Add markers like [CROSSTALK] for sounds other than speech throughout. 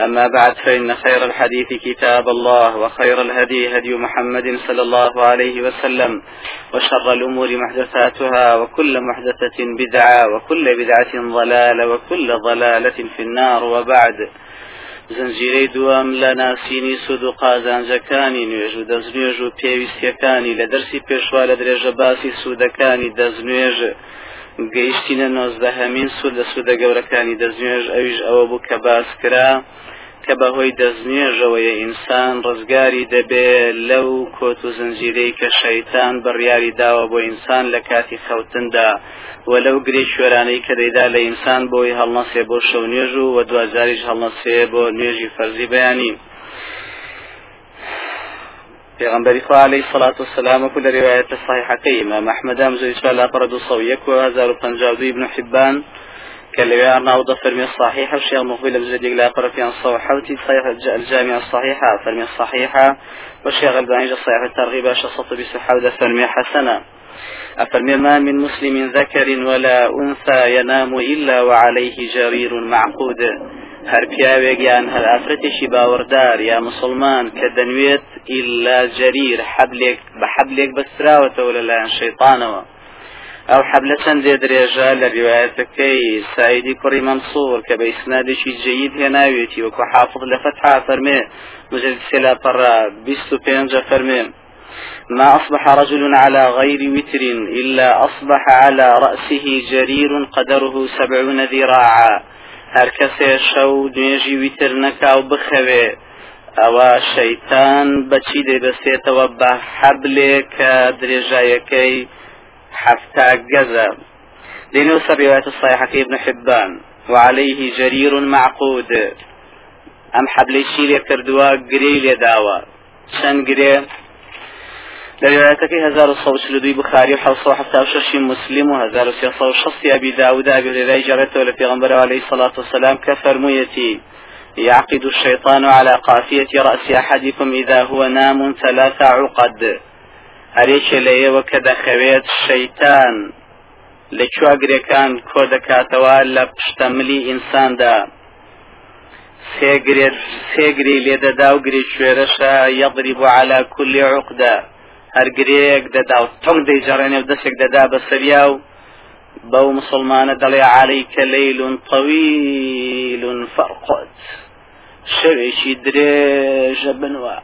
أما بعد فإن خير الحديث كتاب الله وخير الهدي هدي محمد صلى الله عليه وسلم وشر الأمور محدثاتها وكل محدثة بدعة وكل بدعة ضلالة وكل ضلالة في النار. وبعد زنجیرەی دووەم لە ناسینی سود و قازانجەکانی نوێژ و دەستنوێژ و پێویستیەکانی لە دەرسی گەیشتینە نۆزدەهەمین سود لە سوودە گەورەکانی دەستنوێژ ئەویش ئەوە بوو کە باس کرا کە بەهۆی دەستنوێژەوەیە ئینسان ڕزگاری دەبێت لەو کۆت و زنجیرەی کە شەیتان بڕیاری داوە بۆ ئینسان لە کاتی خەوتندا و لەو گرێ شوێرانەی کە دەیدا لە ئینسان بۆی هەڵنەسێ بۆ شەو نوێژ و و دوجاریش هەڵنەسێ بۆ نوێژی فەرزی بەیانی. پیغمبری خوا علیه الصلاة والسلام وكل رواية صحيحة كيما محمد أمزو إسفال أقرد صويك وهزار وفنجاوي ابن حبان كاللي نعوض فرمي الصحيحة والشيخ مقبل بزيد لا في الصحيحة صحيح الجامعة الصحيحة فرمي الصحيحة والشيخ الباني صحيح الترغيب شخصت بسحاودة فرمي حسنة. أفرمي ما من مسلم ذكر ولا أنثى ينام إلا وعليه جرير معقود. هەر پیاوێکیان هەر ئافرەتێکی باوەڕدار یا مسلمان کە دەنوێت ئیلا جەریر حەبلێک بە حەبلێک بەستراوەتەوە لەلایەن شەیطانەوە. ئەو حەبلە چەندێ درێژە لە ریواەتەکەی سایدی کوڕی مەمسوور کە بە ئیسنادێکی جەید هێناوێتی وەکو حافظ لە فتحا فەرمێ مجلد سێلا پەڕا بیست و پێنجە فەرمێ ما أصبح رجل على غير وتر إلا أصبح على رأسه جرير قدره سبعون ذراعا. هەر کەسێ شەو دێژی ویتر نەکاو بخەوێ. ئەوە شەیتان بەچی دەیبەستێتەوە بە حەبلێ کە درێژایەکەی حەفتا گەزە. لنو سريات الصيحة ابن حبان. وعليه جرير معقود. أم حبلي شيري كردوا قري لداوا شن قري لروايتك هزار الصوت لدوي بخاري وحوصة وحتى وششي مسلم وهزار سيصة وشصي أبي داود أبي هريرة جرته لفي غنبر عليه الصلاة والسلام كفرميتي يعقد الشيطان على قافية رأس أحدكم إذا هو نام ثلاث عقد. هەرێکێ لەیە وەکە دەخەوێت شەیتان لە چواگرێکان کۆ دەکاتەوە لە پشتەملی ئینساندا سێگری لێدەدا و گری شوێرەشە یەضری بۆ على كل عقدە هەر گرێک دەدا و تۆنگ دەیجارێنێ و دەستێک دەدا بە سەریا و بەو مسلمانە دەڵێ عليکە لەیل طويل فرقت شەوێکی درێژە بنوە.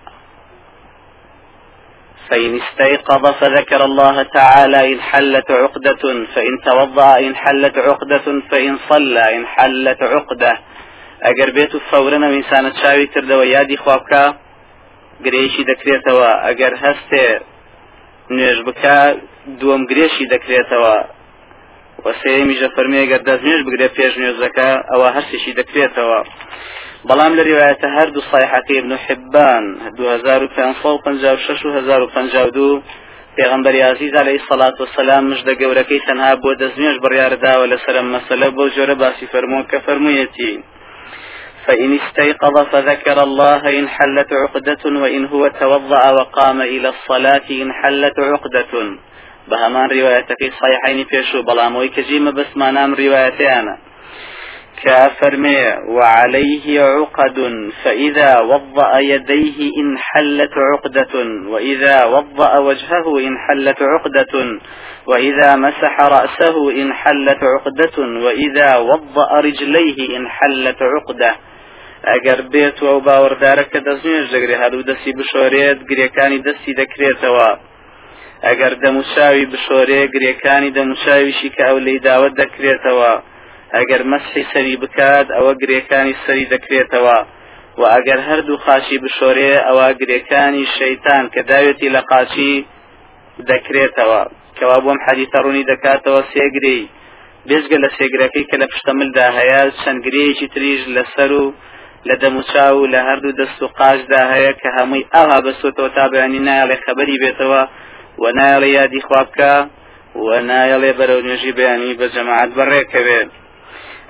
فإن استيقظ فذكر الله تعالى إن حلت عقدة فإن توضأ إن حلت عقدة فإن صلى إن حلت عقدة. ئەگەر بێت و فەورەنە ئینسانە چاوی کردەوە یادی خوابکە گرێشی دەکرێتەوە. ئەگەر هەستێ نوێژ بکە دووەم گرێشی دەکرێتەوە. وەسەیەمیژە فەرمێگەر دەستنوێژ بگرێ پێش نوێژەکە ئەوە هەرسێکی دەکرێتەوە. بەڵام لە ریواەتە هەردوو صحیحەکەی ابن حبان 2556 و 1052 پێغمبەری عزیز علیه الصلاة والسلام مژدە گەورەکەی تەنها بۆ دەستنوێژ بڕیارداوە لەسەر مەسەلە بۆ جۆرە باسی فەرمووە کە فەرموویەتی. فإن استيقظ فذكر الله إن حلت عقدة وإن هو توضأ وقام إلى الصلاة إن حلت عقدة. بهمان روايتك صحيحين فيشو بلاموي كجيم بس ما نام روايتيانا كافرمي وعليه عقد فإذا وضأ يديه إن حلت عقدة وإذا وضأ وجهه إن حلت عقدة وإذا مسح رأسه إن حلت عقدة وإذا وضأ رجليه إن حلت عقدة. ئەگەر بێت و ئەو باوەڕدارە کە دەستنوێژ دەگرێت هەردوو دەستی بشۆرێت گرێکانی دەستی دەکرێتەوە. ئەگەر دەموچاوی بشۆرێ گرێکانی دەموچاویشی کە ئەو لی داوت دەکرێتەوە. ئەگەر مەسحی سەری بکات ئەوە گرێکانی سەری دەکرێتەوە. و ئەگەر هەردوو خاچی بشۆرێ ئەوە گرێکانی شەیتان کە داوێتی لە قاچی دەکرێتەوە. کەوا بۆم حەدیثە ڕوونی دەکاتەوە سێگری. بێزگە لە سێگرەکەی کە لە پشتەملدا هەیە چەند گرەیەکی تریژ لەسەر و لە دەموچاو و لە هەردوو دەست و قاشدا هەیە کە هەمووی ئاها بەسوتەوە تا بەیانی نایڵێ خەبەری بێتەوە و نایڵێ یادی خوابکە و نایەڵێ بەرەو نوێژی بەیانی بە جەماعەت بەڕێکەوێت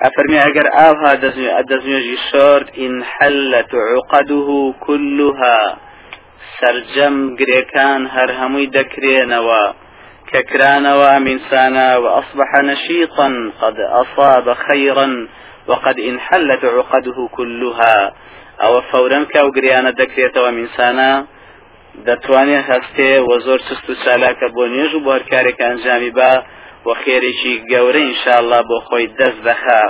أفرمي أجر آوها دزنيجي شورد إن حلت عقده كلها سرجم قريكان هرهمي دكرينوا ككرانوا من سانا وأصبح نشيطا قد أصاب خيرا وقد انحلت عقده كلها. أو فورا كوغريانا دكريتوا من سانا دەتوانێت هەستێ و زۆر چست و چالاکە بۆ نوێژ و بۆ هەر کارێک ئەنجامی بە و خێرێکی گەورە ئینشاءله بۆ خۆی دەست دەخا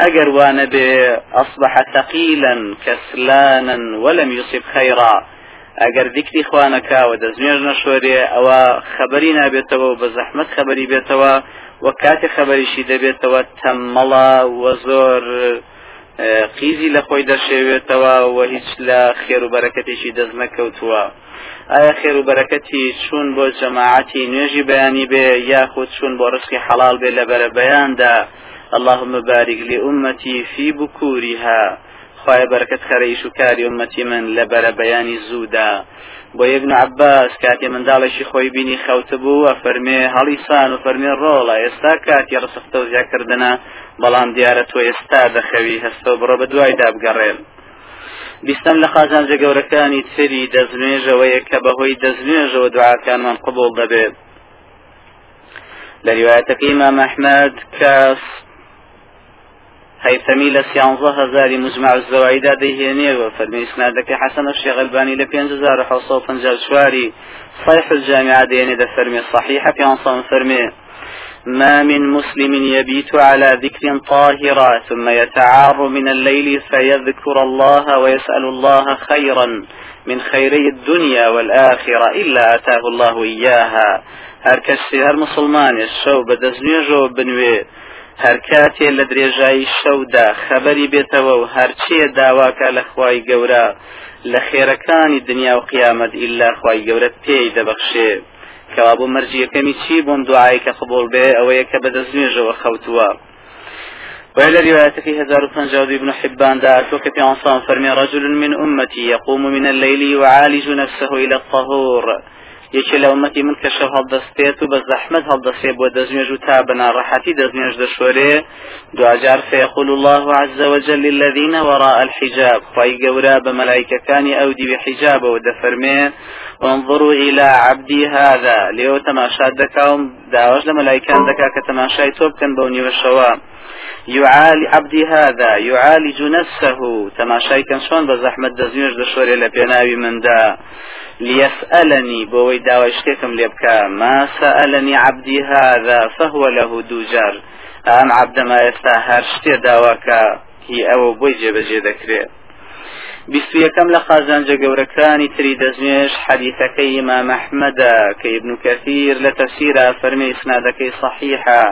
ئەگەر وانە بێ ئەصبح ثقيلا كسلانا ولم يصب خيرا. ئەگەر دیکری خوانەکەوە دەستێژ نەشۆرێ ئەوە خەبەری نابێتەوە و بە زەحمت و کاتی خەبەریشی دەبێتەوە تەممەڵە و زۆر قیزی لە خۆی دەشێوێتەوە و هیچ لە خێر و بەرەکەتێکی دەست نەکەوتووە ئایا خێر و بەرەکەتی چوون بۆ جەماعەتی نوێژی بەیانی بێ یاخود چوون بۆ ڕسکی حەڵال بێ لە بەرە بەیاندا اللهم بارك لأمتي في بكورها خواهی برکت خەرەیش و کاری ئومەتی من لە بەرە بەیانی زوودا. بۆ یەبن عباس کاتی منداڵێکی خۆی بینی خەوت بوو فەرمێ هەڵیسان و فەرمێ ڕۆڵە ئێستا کاتی ڕسختە و زیاکردنە بەڵام دیارە تۆ ئێستا دەخەوی هەستە بڕۆ بە دوای دابگەڕێن. بیستم لە خازانجە گەورەکانی تری دەستنوێژەوەیە کە بەهۆی دەستنوێژەوە دوعاکانمان قبول دەبێت. لە ریواەتەکەی مام ئەحمەد کەس هەیتەمی لە سیانزە هزاری مجمع الزەوایدا دەیهێنێەوە فەرمی سنادەکەی حەسەن الشيخ الباني لە 5654 صحيح الجامعة ديني ده فرمي صحيحة في أنصان فرمي ما من مسلم يبيت على ذكر طاهرة ثم يتعار من الليل فيذكر الله ويسأل الله خيرا من خيري الدنيا والآخرة إلا أتاه الله إياها هر کەسی هەر مسلمانێ شەو بە دەستنوێژەوە بنوێ هەر کاتێ لە درێژایی شەودا خەبەری بێتەوە و هەرچیە داواکە لە خوای گەورە لە خێرەکانی دنیا و قیامەت ئللا خوای گەورە پێی دەبەخشێ. کەوا بۆ مەرجیەکەمی چی بۆم دوعای کە قبول بێ ئەوەیە کە بە دەستنوێژەوە خەوتووە. وإلى رواية في هزار فنجاود ابن حبان دعت وكفي عنصان فرمي رجل من أمتي يقوم من الليل يعالج نفسه إلى الطهور. یەکێ لە ومەتی من کە شەو هەڵدەستێت و بە زەحمت هەڵدەستێ بۆ دەستنوێژ و تا بەناڕەحەتی دەستنوێژ دەشۆرێ دوجار فيقول الله عز وجل للذين وراء الحجاب. خی گەورە بە مەلایکەکانی ئەو دیوی حیجابەوە دەفەرمێ انظروا إلى عبدي هذا. ليو تماشا دكاوم داوش لما لايكان دكا كتماشاي توب كان بوني وشوا يعالي عبدي هذا يعالج نفسه. تماشای کەم شۆن بە زەحمت دەزنێش دە شۆرێ لە پێناوی مندا. ليسألني بۆەوەی داوای شتێکم لێ بکە. ما سألني عبدي هذا فهو له دوجار ئەم عبدەما ئێستا هەر شتێ داواکە. هی ئەوە بۆی جێبەجێ دەکرێت بیست یەکەم لە قازانجە گەورەکانی تری دەزنێش حەدیثەکەی ئیمام ئەحمەدە کە ابن کەثیر لە تەفسیرە فەرمی ئیسنادەکەی صحیحە.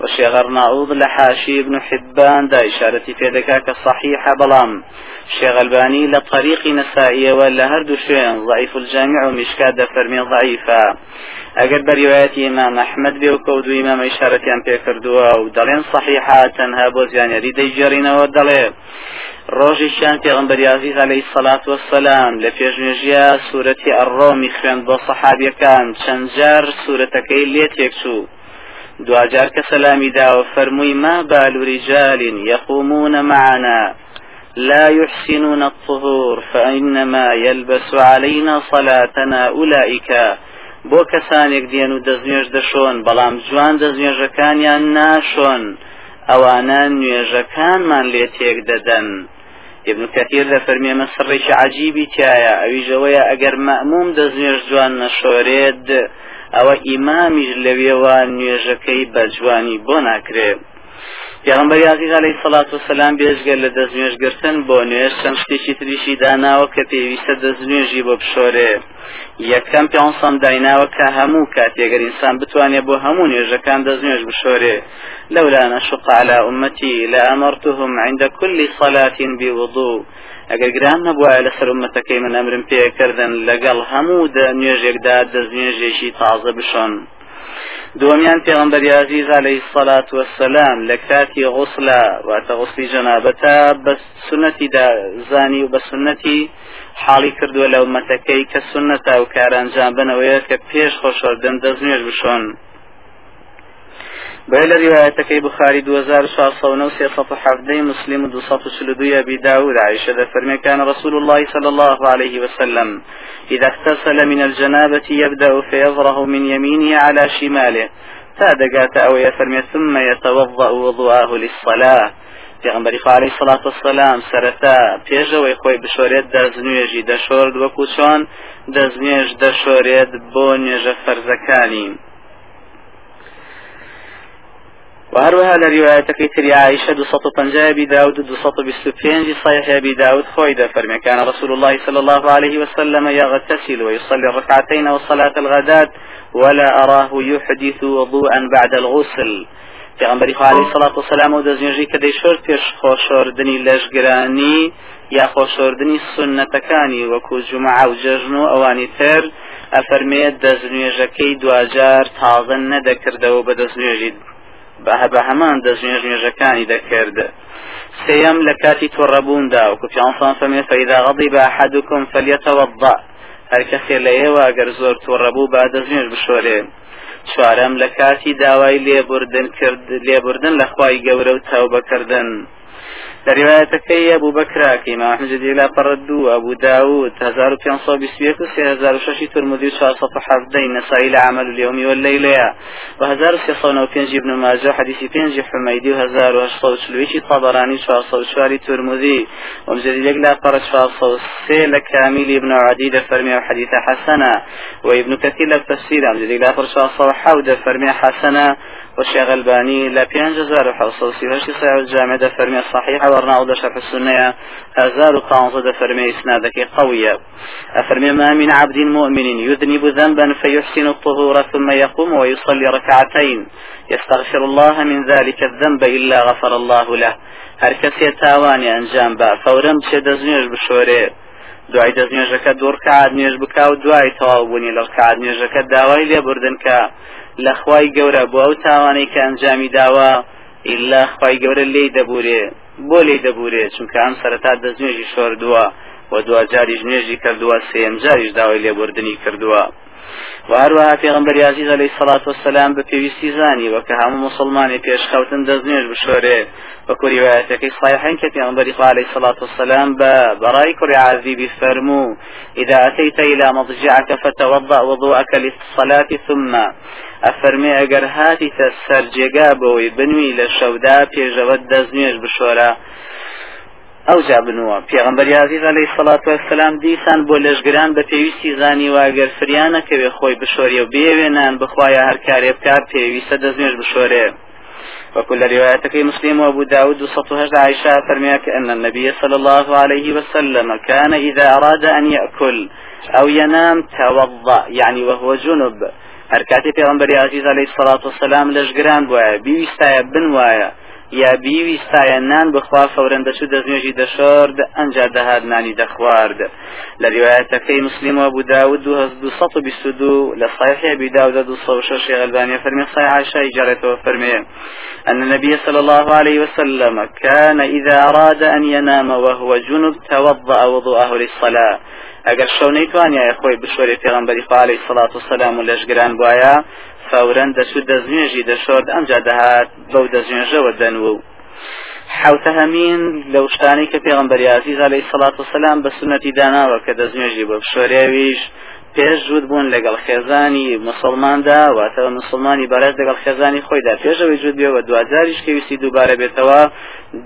وشيخ أرناؤوض لحاشي ابن حبان دا إشارتي في ذكاك صحيحة بلام شيخ الباني لطريق نسائية ولا هردو شين ضعيف الجامع ومشكاد فرمي ضعيفة أقل برواية إمام أحمد بيوكود إمام إشارتي أن بيكردوا ودلين صحيحة تنها بوزيان يريد يجرين ودلين ڕۆژی شان پێغمبەری عزیز عليه الصلاة والسلام لە پێشنێژیا سوورەتی ئەڕۆمی خوێن بۆ سەحابیەکان چەند جار سوورەتەکەی لێ تێکچوو دوجار كسلامي داو فرمي ما بال رجال يقومون معنا لا يحسنون الطهور فإنما يلبس علينا صلاتنا أولئك بۆ کەسانێک دێن و دەستنوێژ دەشۆن بەڵام جوان دەستنوێژەکانیان ناشۆن ئەوانە نوێژەکانمان لێ تێک دەدەن. ابن كثير لە فەرمیێمە سڕێکی عجیبی تایە ئەویژەوەیە ئەگەر مەموم دەستنوێژ جوان نەشۆرێت ئەوە ئیمامیش لەوێوە نوێژەکەی بە جوانی بۆ ناکرێت پێغمبەر عزیز علیه الصلاة والسلام بێژگەر لە دەستنوێژگرتن بۆ نوێژ چەند شتێکی تریشی داناوە کە پێویستە دەستنوێژی بۆ بشۆرێ. یەکەم پێسەم دایناوە کە هەموو کاتێگەر ئینسان بتوانێت بۆ هەموو نوێژەکان دەستنوێژ بشۆرێ. لولا نشق على أمتي لأمرتهم عند كل صلاة بوضوء ئەگەر گران نەبووە لەسەر ومەتەکەی من ئەمرم پێکردن لەگەڵ هەموو نوێژێکدا دەستنوێژێکی تازە بشۆن. دومیان پێغمبەر عزیز عليه الصلاة والسلام لە کاتی غسلە واتە غسلی جەنابەتە بە سنەتی زانی و بە سنەتی حاڵی کردووە لە ومەتەکەی کە سنەتە و کارانجام بنەوەیە کە پێش خۆشەردن دەستنوێژ بشۆن. بل روايتك بخاري 2617 مسلم 242 أبي داود عائشة فرمي كان رسول الله صلى الله عليه وسلم. إذا اغتسل من الجنابة يبدأ فيظره من يمينه على شماله. تادقات أو يفرمي ثم يتوضأ وضوءه للصلاة. پێغمبەری خالی سڵات وسلام سەرەتا پێشەوەی خۆی بشۆرێت دەستنوێژی دەشۆرد وەکو چۆن دەستنوێژ دەشۆرێت بۆ نوێژە فەرزەکانی. وهروها لروايتك تري عائشة دو سطو بنجاب داود دو سطو بسلوبينج صحيح أبي داود خويدا فرمي. كان رسول الله صلى الله عليه وسلم يغتسل ويصلي الركعتين وصلاة الغداة ولا أراه يحدث وضوءا بعد الغسل. پێغمبەری خوالی سەڵات و سەلام و دەستنوێژی کە دەیشۆر پێش خۆشۆردنی لەشگرانی یا خۆشۆردنی سنەتەکانی وەکو جومعە و جەژن و ئەوانی تر ئەفەرمێت دەستنوێژەکەی دوجار تازە نەدەکردەوە بە دەستنوێژی بە هەمان دەژێژێژەکانی دەکردە سەم لە کاتی تۆڕەبووندا وکو پیانسان فەمێ فەیدا غەڵی بە حەدوکم فەلیەتەوەضا هەرکە خێر لە ئێوە گەر زۆر تۆڕەبوو با دەژێژ بشۆرێ. چوارەم لە کاتی داوای لێبوردن کرد لێبوردن لە خوای گەورە و تاو بەکردن لروايتكي أبو بكر كما أحمد إلى قردو أبو داود 1521 و 3006 ترمذي و حفظين نسائي العمل اليوم والليلة. و 1395 ابن ماجه حديث 5 حميدي و 1840 طبراني 404 ترمذي ومجدد لا قرد 403 لكامل ابن عديد فرمي حديث حسنة وابن كثير للتفسير مجدد لا قرد 407 فرمي حسنة والشيخ الباني لا بيان جزار وحوصل سيهش صحيح الجامع ده فرمي الصحيح ورنا ده شرح السنة هزار وقانص ده فرمي إسنادك قوية. أفرمي ما من عبد مؤمن يذنب ذنبا فيحسن الطهور ثم يقوم ويصلي ركعتين. يستغفر الله من ذلك الذنب إلا غفر الله له. هر کەسێ تاوانی ئەنجام بە فەورم بچێ دەستنوێژ بشۆرێ دوای دەستنوێژەکە دوور کات نوێژ بکا و دوای تەواو بوونی لەو کات نوێژەکە داوای لە خوای گەورە بۆ ئەو تاوانەی کە ئەنجامی داوە ئللا خی گەورە لێی دەبورێ بۆ لێی دەبورێ چونکە ئەم سەرتا دەستنوێژی شۆردووە و دو جاریش نوێژی کردووە سێم جاریش داوای لێبوردنی کردووە. وهروها پێغمبەر عزیز علیه الصلاة والسلام بە پێویستی زانی وەکە هەموو مسلمانی پێشخەوتن دەستنوێژ بشۆرێ. وەکو ریواەتەکەی صحیحین کە پێغمبەری عليه الصلاة والسلام بە بەڕای کوڕی عزیبی فەرموو. إذا أتيت إلى مضجعك فتوضأ وضوءك للصلاة ثم ئەفەرمێ ئەگەر هاتیتە سەرجێگا بەوەی بنووی لە شەودا پێشەوە دەستنوێژ بشۆرە. ئەو جا بنووە. پێغمبەر عزیز علیه الصلاة والسلام دیسان بۆ لەشگران بە پێویستی زانی واگەر فریانەکەوێ خۆی بشۆریە و بێوێنان بخوایە هەر کارێ بکار پێویستە دەستنوێژ بشۆرێ. وكل روايتك مسلم وابو داود وسطها عائشة فرميك أن النبي صلى الله عليه وسلم كان إذا أراد أن يأكل أو ينام توضأ يعني وهو جنب. کاتی پێغمبەری عزیز علیه الصلاة والسلام لەشگران بواە بیویستایە بنوایە. یا بیویستایە نان بخوا فەورەن دەچوو دەستنوێژی دەشۆرد ئەنجا دەهات نانی دەخوارد لە ریواەتەکەی مسلم و ابو داود دو لە صحیح ابي داود دو سەد و شەش غلباني فرمي صحيح عائشة إجارته فرمي. أن النبي صلى الله عليه وسلم كان إذا أراد أن ينام وهو جنب توضأ وضوءه للصلاة. ئەگەر شەو نەیتوانایە خۆی بشۆری پێغمبەری خالی سەڵات و سەلام لەشگران بواە فورەن دەچوو دەستنوێژی دەشۆرد ئەمجا دەهات بەو دەستنوێژەوە دەنوو حەوتەهەمین لەو شتانی کە پێغمبەری عزیز عەلەیهی سەڵات و سەلام بە سنەتی داناوە کە دەستنوێژی بە بشۆرێویش پێش جوود بوون لەگەڵ خێزانی مسلماندا واتەوە مسلمانی بەرەز لەگەڵ خێزانی خۆیدا. پێشەوەی جوود بێەوە دوجاریش کەویستی دووبارە بێتەوە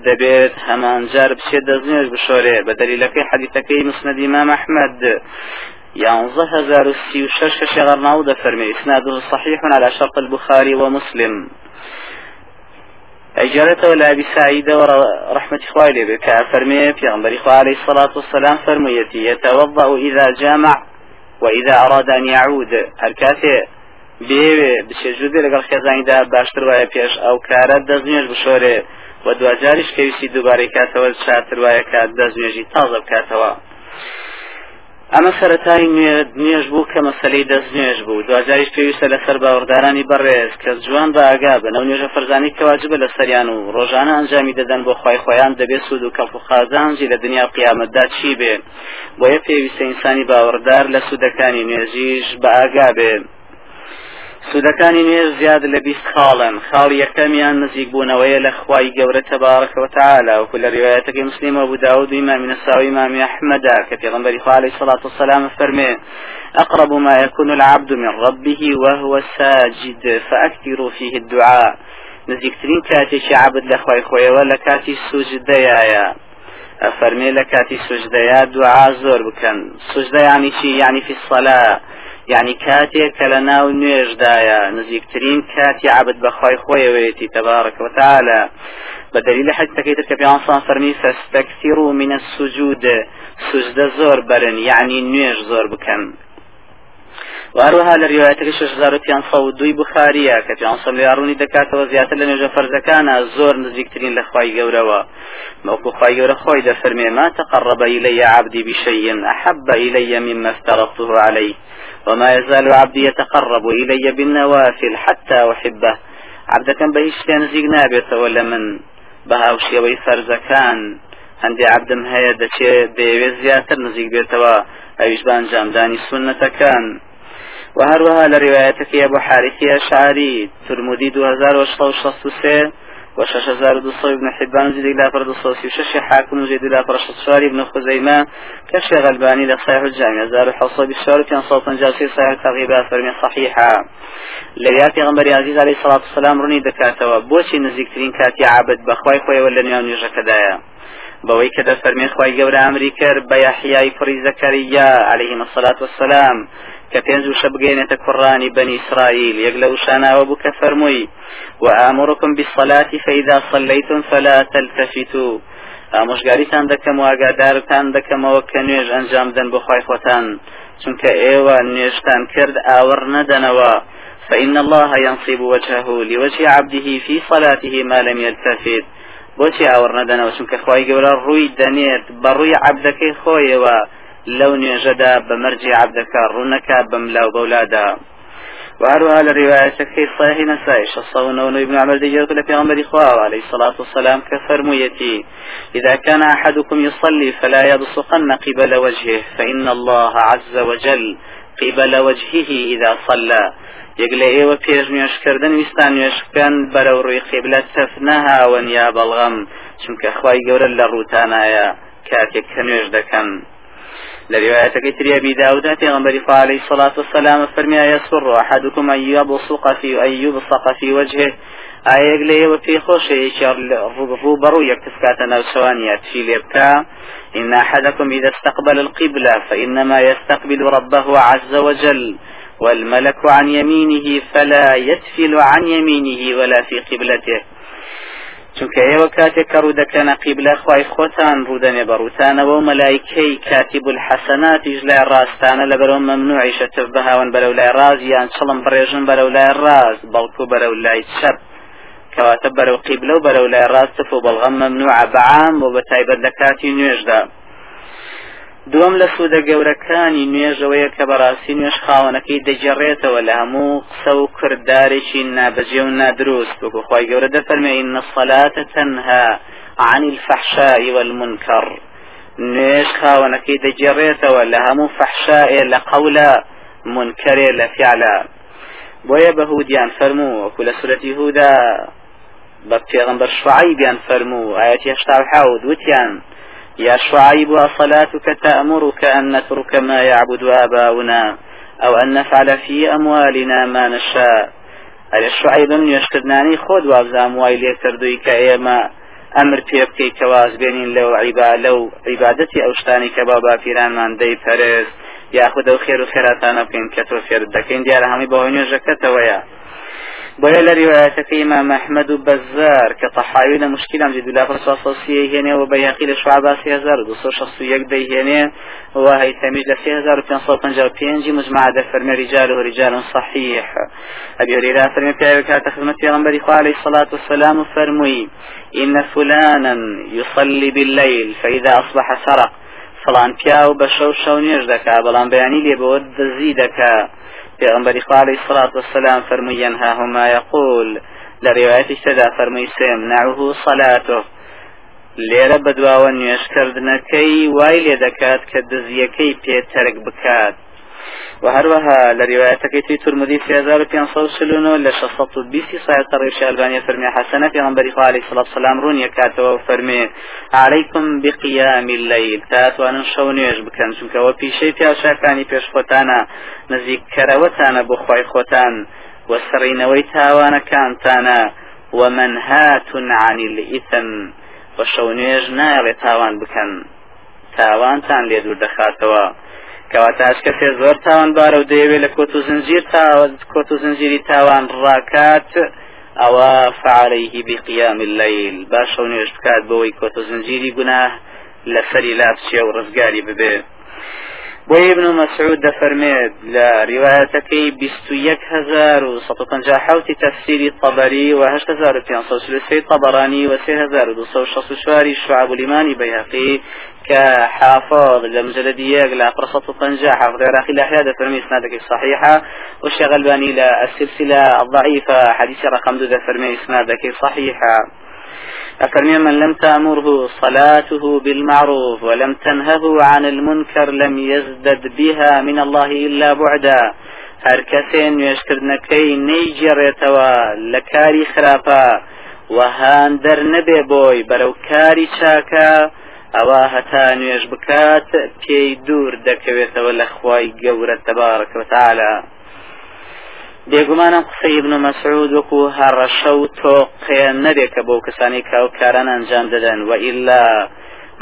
دەبێت هەمان جار بچێت دەستنێژ بشۆرێ. بە دەلیلەکەی حەدیثەکەی مسند ئیمام ئەحمد يانزه هزار السي وشش شغر ناود فرمي إسناده صحيح على شرط البخاري ومسلم أجارته ولا أبي سعيد ورحمة إخوائي بك فرمي في غنبر عليه الصلاة والسلام فرميتي يتوضأ إذا جامع وإذا أراد أن يعود هركاتي بێوێ بچێژودێ لەگەڵ خێزانیدا باشتر وایە پێش ئەو کارە دەستنوێژ بشۆرێ و دوجاریش کەویستی دووبارەی کاتەوە چاتر وایە کات دەستنوێژی تازە بکاتەوە. ئەمە سەرەتای نوێژ بوو کە مەسلەی دەست نوێژ بوو. دوجاریش پێویستە لەسەر باوەڕدارانی بەڕێز کە جوان بە ئاگا بن ئەو نوێژە فەرزانی کەواجبە لە سەریان و ڕۆژانە ئەنجامی دەدەن بۆ خی خۆیان دەبێت سوود و کەڵک و قازانجی لە دنیا قیامەتدا چی بێ؟ بۆیە پێویستە ئینسانی باوەڕدار لە سوودەکانی نوێژیش بە ئاگا بێ. سوودەکانی نوێژ زیاد لە بیست خاڵن. خاڵ یەکەمیان نزیک بوونەوەیە لە خوای گەورە تەبارەکە وتعالى وكل روايتك مسلم وابو داود وإمام النسائي وإمام أحمد كثير غنبري عليه الصلاة والسلام فرمي أقرب ما يكون العبد من ربه وهو ساجد فأكثروا فيه الدعاء. نزیکترین کاتێکی عبد لە خۆیەوە لە کاتی سوجدەیە ئەفەرمێ لە کاتی سوجدەیە دوعا زۆر بکەن. سوجدە ینی چی؟ یعنی في الصلاة. يعني كاتي كلنا ونيجدايا نزيكترين كاتي عبد بخواي خوي ويتي تبارك وتعالى بدليل حتى كيتر كبيان صان فرمي فاستكثروا من السجود. سجد زور برن يعني نيج زور بكن وهروها لروايتك شش زارو بيان صودوي بخارية كبيان صلي ياروني دكاتة وزيادة لنجا فرزكانا. زور نزيكترين لخواي قوروا موكو خواي قورا خوي دا فرمي ما تقرب إلي عبدي بشيء. أحب إلي مما افترضته عليه. وما يزال عبدي يتقرب إلي بالنوافل حتى أحبه. عبد كان بهيش نزيق نابت ولا من بهاوشي ويفرزكان هەندێ عبدم هەیە دەچێت دەیەوێت زیاتر نزیک بێتەوە ئەویش بانجامدانی سنەتەکان و هەروەها لە ڕواەتەکە بۆ حارثی ئەشعری ترمودی 2663 وشش هزار دو صوي ابن حبان زيد إلى فرد الصوصي وشش حاكم زيد إلى فرد الصفاري ابن خزيمة كشي غلباني لصحيح الجامع زار حصة بالشعر كان صوتا جاسي صحيح تغيبا فرمي صحيحة. لرياتي غمبري عزيز عليه الصلاة والسلام رني دكاتوا بوشي نزيكترين كاتي عابد بخواي خوي ولا نيان يجا كدايا بەوەی کە دەفەرمێ خی گەورە ئەمری کرد بە یاحیای کوڕی الصلاة والسلام. وشە بگەێنێتە کوڕانی بني إسرائيل. وشاناوە بوو کە فەرمووی وآمركم بالصلاة فإذا صليتم فلا تلتفتوا. ئامۆژگاریتان دەکەم و ئاگادارتان دەکەمەوە کە نوێژ ئەنجام دەن خی خۆتان چونکە ئێوە نوێژتان کرد ئاور نەدەنەوە فإن الله ينصب وجهه لوجه عبده في صلاته ما لم يلتفت. بۆچی ئاوەڕ نەدەنەوە چونکە خی گەورە ڕووی دەنێت بە ڕووی عبدەکەی لەو نوێژەدا بە مەرجی عبدەکە ڕوونەکە بەم لاو بەولادە وهروها لرواية في صحيح نسائي شصون ابن عمر ديجرت لبيغمبر خواه عليه الصلاة والسلام كفرميتي إذا كان أحدكم يصلي فلا يبصقن قبل وجهه فإن الله عز وجل قبل وجهه إذا صلى. یەک لە ئێوە پێش نوێشکردن ویستان نوێشکەن بەرەو ڕووی قیبلە تەف نەهاون یا بەڵغەم چونکە خی گەورە لە ڕووتانایە کاتێک کە لرواية كتري أبي داود پیغمبر عليه الصلاة والسلام فرمي يسر أحدكم أن يبصق في أن يبصق في وجهه. ئاەک لێەوە پێی خۆشەیە ڕوبڕوو یەکتفکاتە ناوچوانیات فی لێبکە. إن أحدكم إذا استقبل القبلة فإنما يستقبل ربه عز وجل. والملك عن يمينه فلا يتفل عن يمينه ولا في قبلته. چونکە ئێوە کاتێک کە ڕوودەکەنە قیبلە خی خۆتان ڕوودەنێ بەڕوتانەوە و مەلایکەی کاتیب الحەسەناتیش لای ڕاستانە لە بەرەو مەمنوعیشە تف بەهاون بەرەو لای ڕاز یان چڵم بڕێژن بەرەو لای ڕاز بەڵکو بەرەو لای چەپ کەواتە بەرەو قیبلە و بەرەو لای ڕاستف و بەڵغەم مەمنوع بەعام و بە تایبەت لە کاتی نوێژدا. دوم لە سوودە گەورەکانی نوێژەوەیە کە بەڕاستی نوێش خاوەنەکەی دەجێڕێتەوە لە هەموو قسە و کردارێکی نابەجێ و نادروست بکو خی گەورە دەفەرمێ إن الصلاة تنهى عن الفحشاء والمنكر. نوێش خاوەنەکەی دەجێڕێتەوە لە هەموو فەحشائێ لە قەولە منکرێ لە فعلە بۆیە بەهودیان فەرموو وەکو لە سورەتی هودا بە پێغمبەر شعیبیان فەرموو ئایەتی هەشتا و حەوت وتیان. يا شعيب أصلاتك تأمرك أن نترك ما يعبد آباؤنا أو أن نفعل في أموالنا ما نشاء. ئەرێ شعیبم نوێشکردانی خۆت وأبزام وای لێ کردووی کە ئێمە ئەمر پێ بکەی کە وازبێنین لەو عیبا لەو عیبادەتی ئەو شتانی کە با باپیرانمان دەی پەرست یاخود ئەو خێر و خێراتانە بکەین کە تۆ فێر دەکەین دیارە بۆیە لە ریواەتەکەی ئمام و بەزار کە تەحاوی لە مشکلام جدو لا فرسواسۆسیە هێنێ و بە یاقی لە شعبا 3261 دەیهێنێ و هەیتەمیش لە 3555 مجمع دەفەرمە رجال و رجال صحيح أبي هريرة فرمي في كانت خدمة پیغمبر عليه الصلاة والسلام فرمي إن فلانا يصلي بالليل فإذا أصبح سرق فلان پیاو بە شەو شەو نێژ دەکا بەڵام بەیانی لێ بەوە پێغمبەری خوا عەلەیهی سڵات وەسەلام فەرمووی ینهاهما یەقول. لە ڕێوایەتی تردا فەرمووی سێم نعوه صەلاتۆ لێرە بەدواوە نوێشکردنەکەی وای لێ دەکات کە دزیەکەی پێتەرک بکات. وهروها لروايتك في ترمذي في هزار بيان سلونو لشصت بيسي صحيح طريق البانية فرمي حسنة في غنبري عليه الصلاة والسلام رون يكاتوا وفرمي عليكم بقيام الليل تاتوان شونيش بكن چونك وفي شيء في أشاكاني بيش خوتانا نزيك كروتانا بخواي خوتان وسرينوي تاوانا كانتانا ومنهات عن الإثم وشونيش نايل تاوان بكن تاوانتان لێ دوور دەخاتەوە. کەواتاش کەسێ زۆر تاوانبارە و دەیەوێت لە کۆت و زنجیر کۆت و زنجیری تاوان ڕاکات ئەوە فعليه بقيام الليل باشە و نوێش بکات بەوەی کۆت و زنجیری گوناه لەسەری لا بچێ و ڕزگاری ببێت بۆی ابن مسعود دەفەرمێت لە پەنجا حوتی تەفسیری طبری و هەشت هزار و پێنج سەد و سێ طبرانی و سێ هزار و دو سەد و شەست و چواری شعب الإيمان بيهقي كحافظ لمجلد ياق لا قرصة طنجة حافظ العراقي لا هذا فرمي إسنادك الصحيحة والشيخ الباني لا السلسلة الضعيفة حديث رقم دو فرمي إسنادك صحيحة أفرمي من لم تأمره صلاته بالمعروف ولم تنهه عن المنكر لم يزدد بها من الله إلا بعدا هر کەسێ نوێشکردنەکەی نەیجێڕێتەوە لە کاری خراپە وهان دەر نەبێ بۆی بەرەو کاری چاکە ئەوە هەتا نوێژ بکات پێی دوور دەکەوێتەوە لە خوای گەورە تەبارەکەوتالە بێگومانم قسەی ابن مەسعود وەکو هەڕەشە و تۆقێ نەبێکە بۆ کەسانی کاوکاران ئەنجام دەدەن. و ئیلا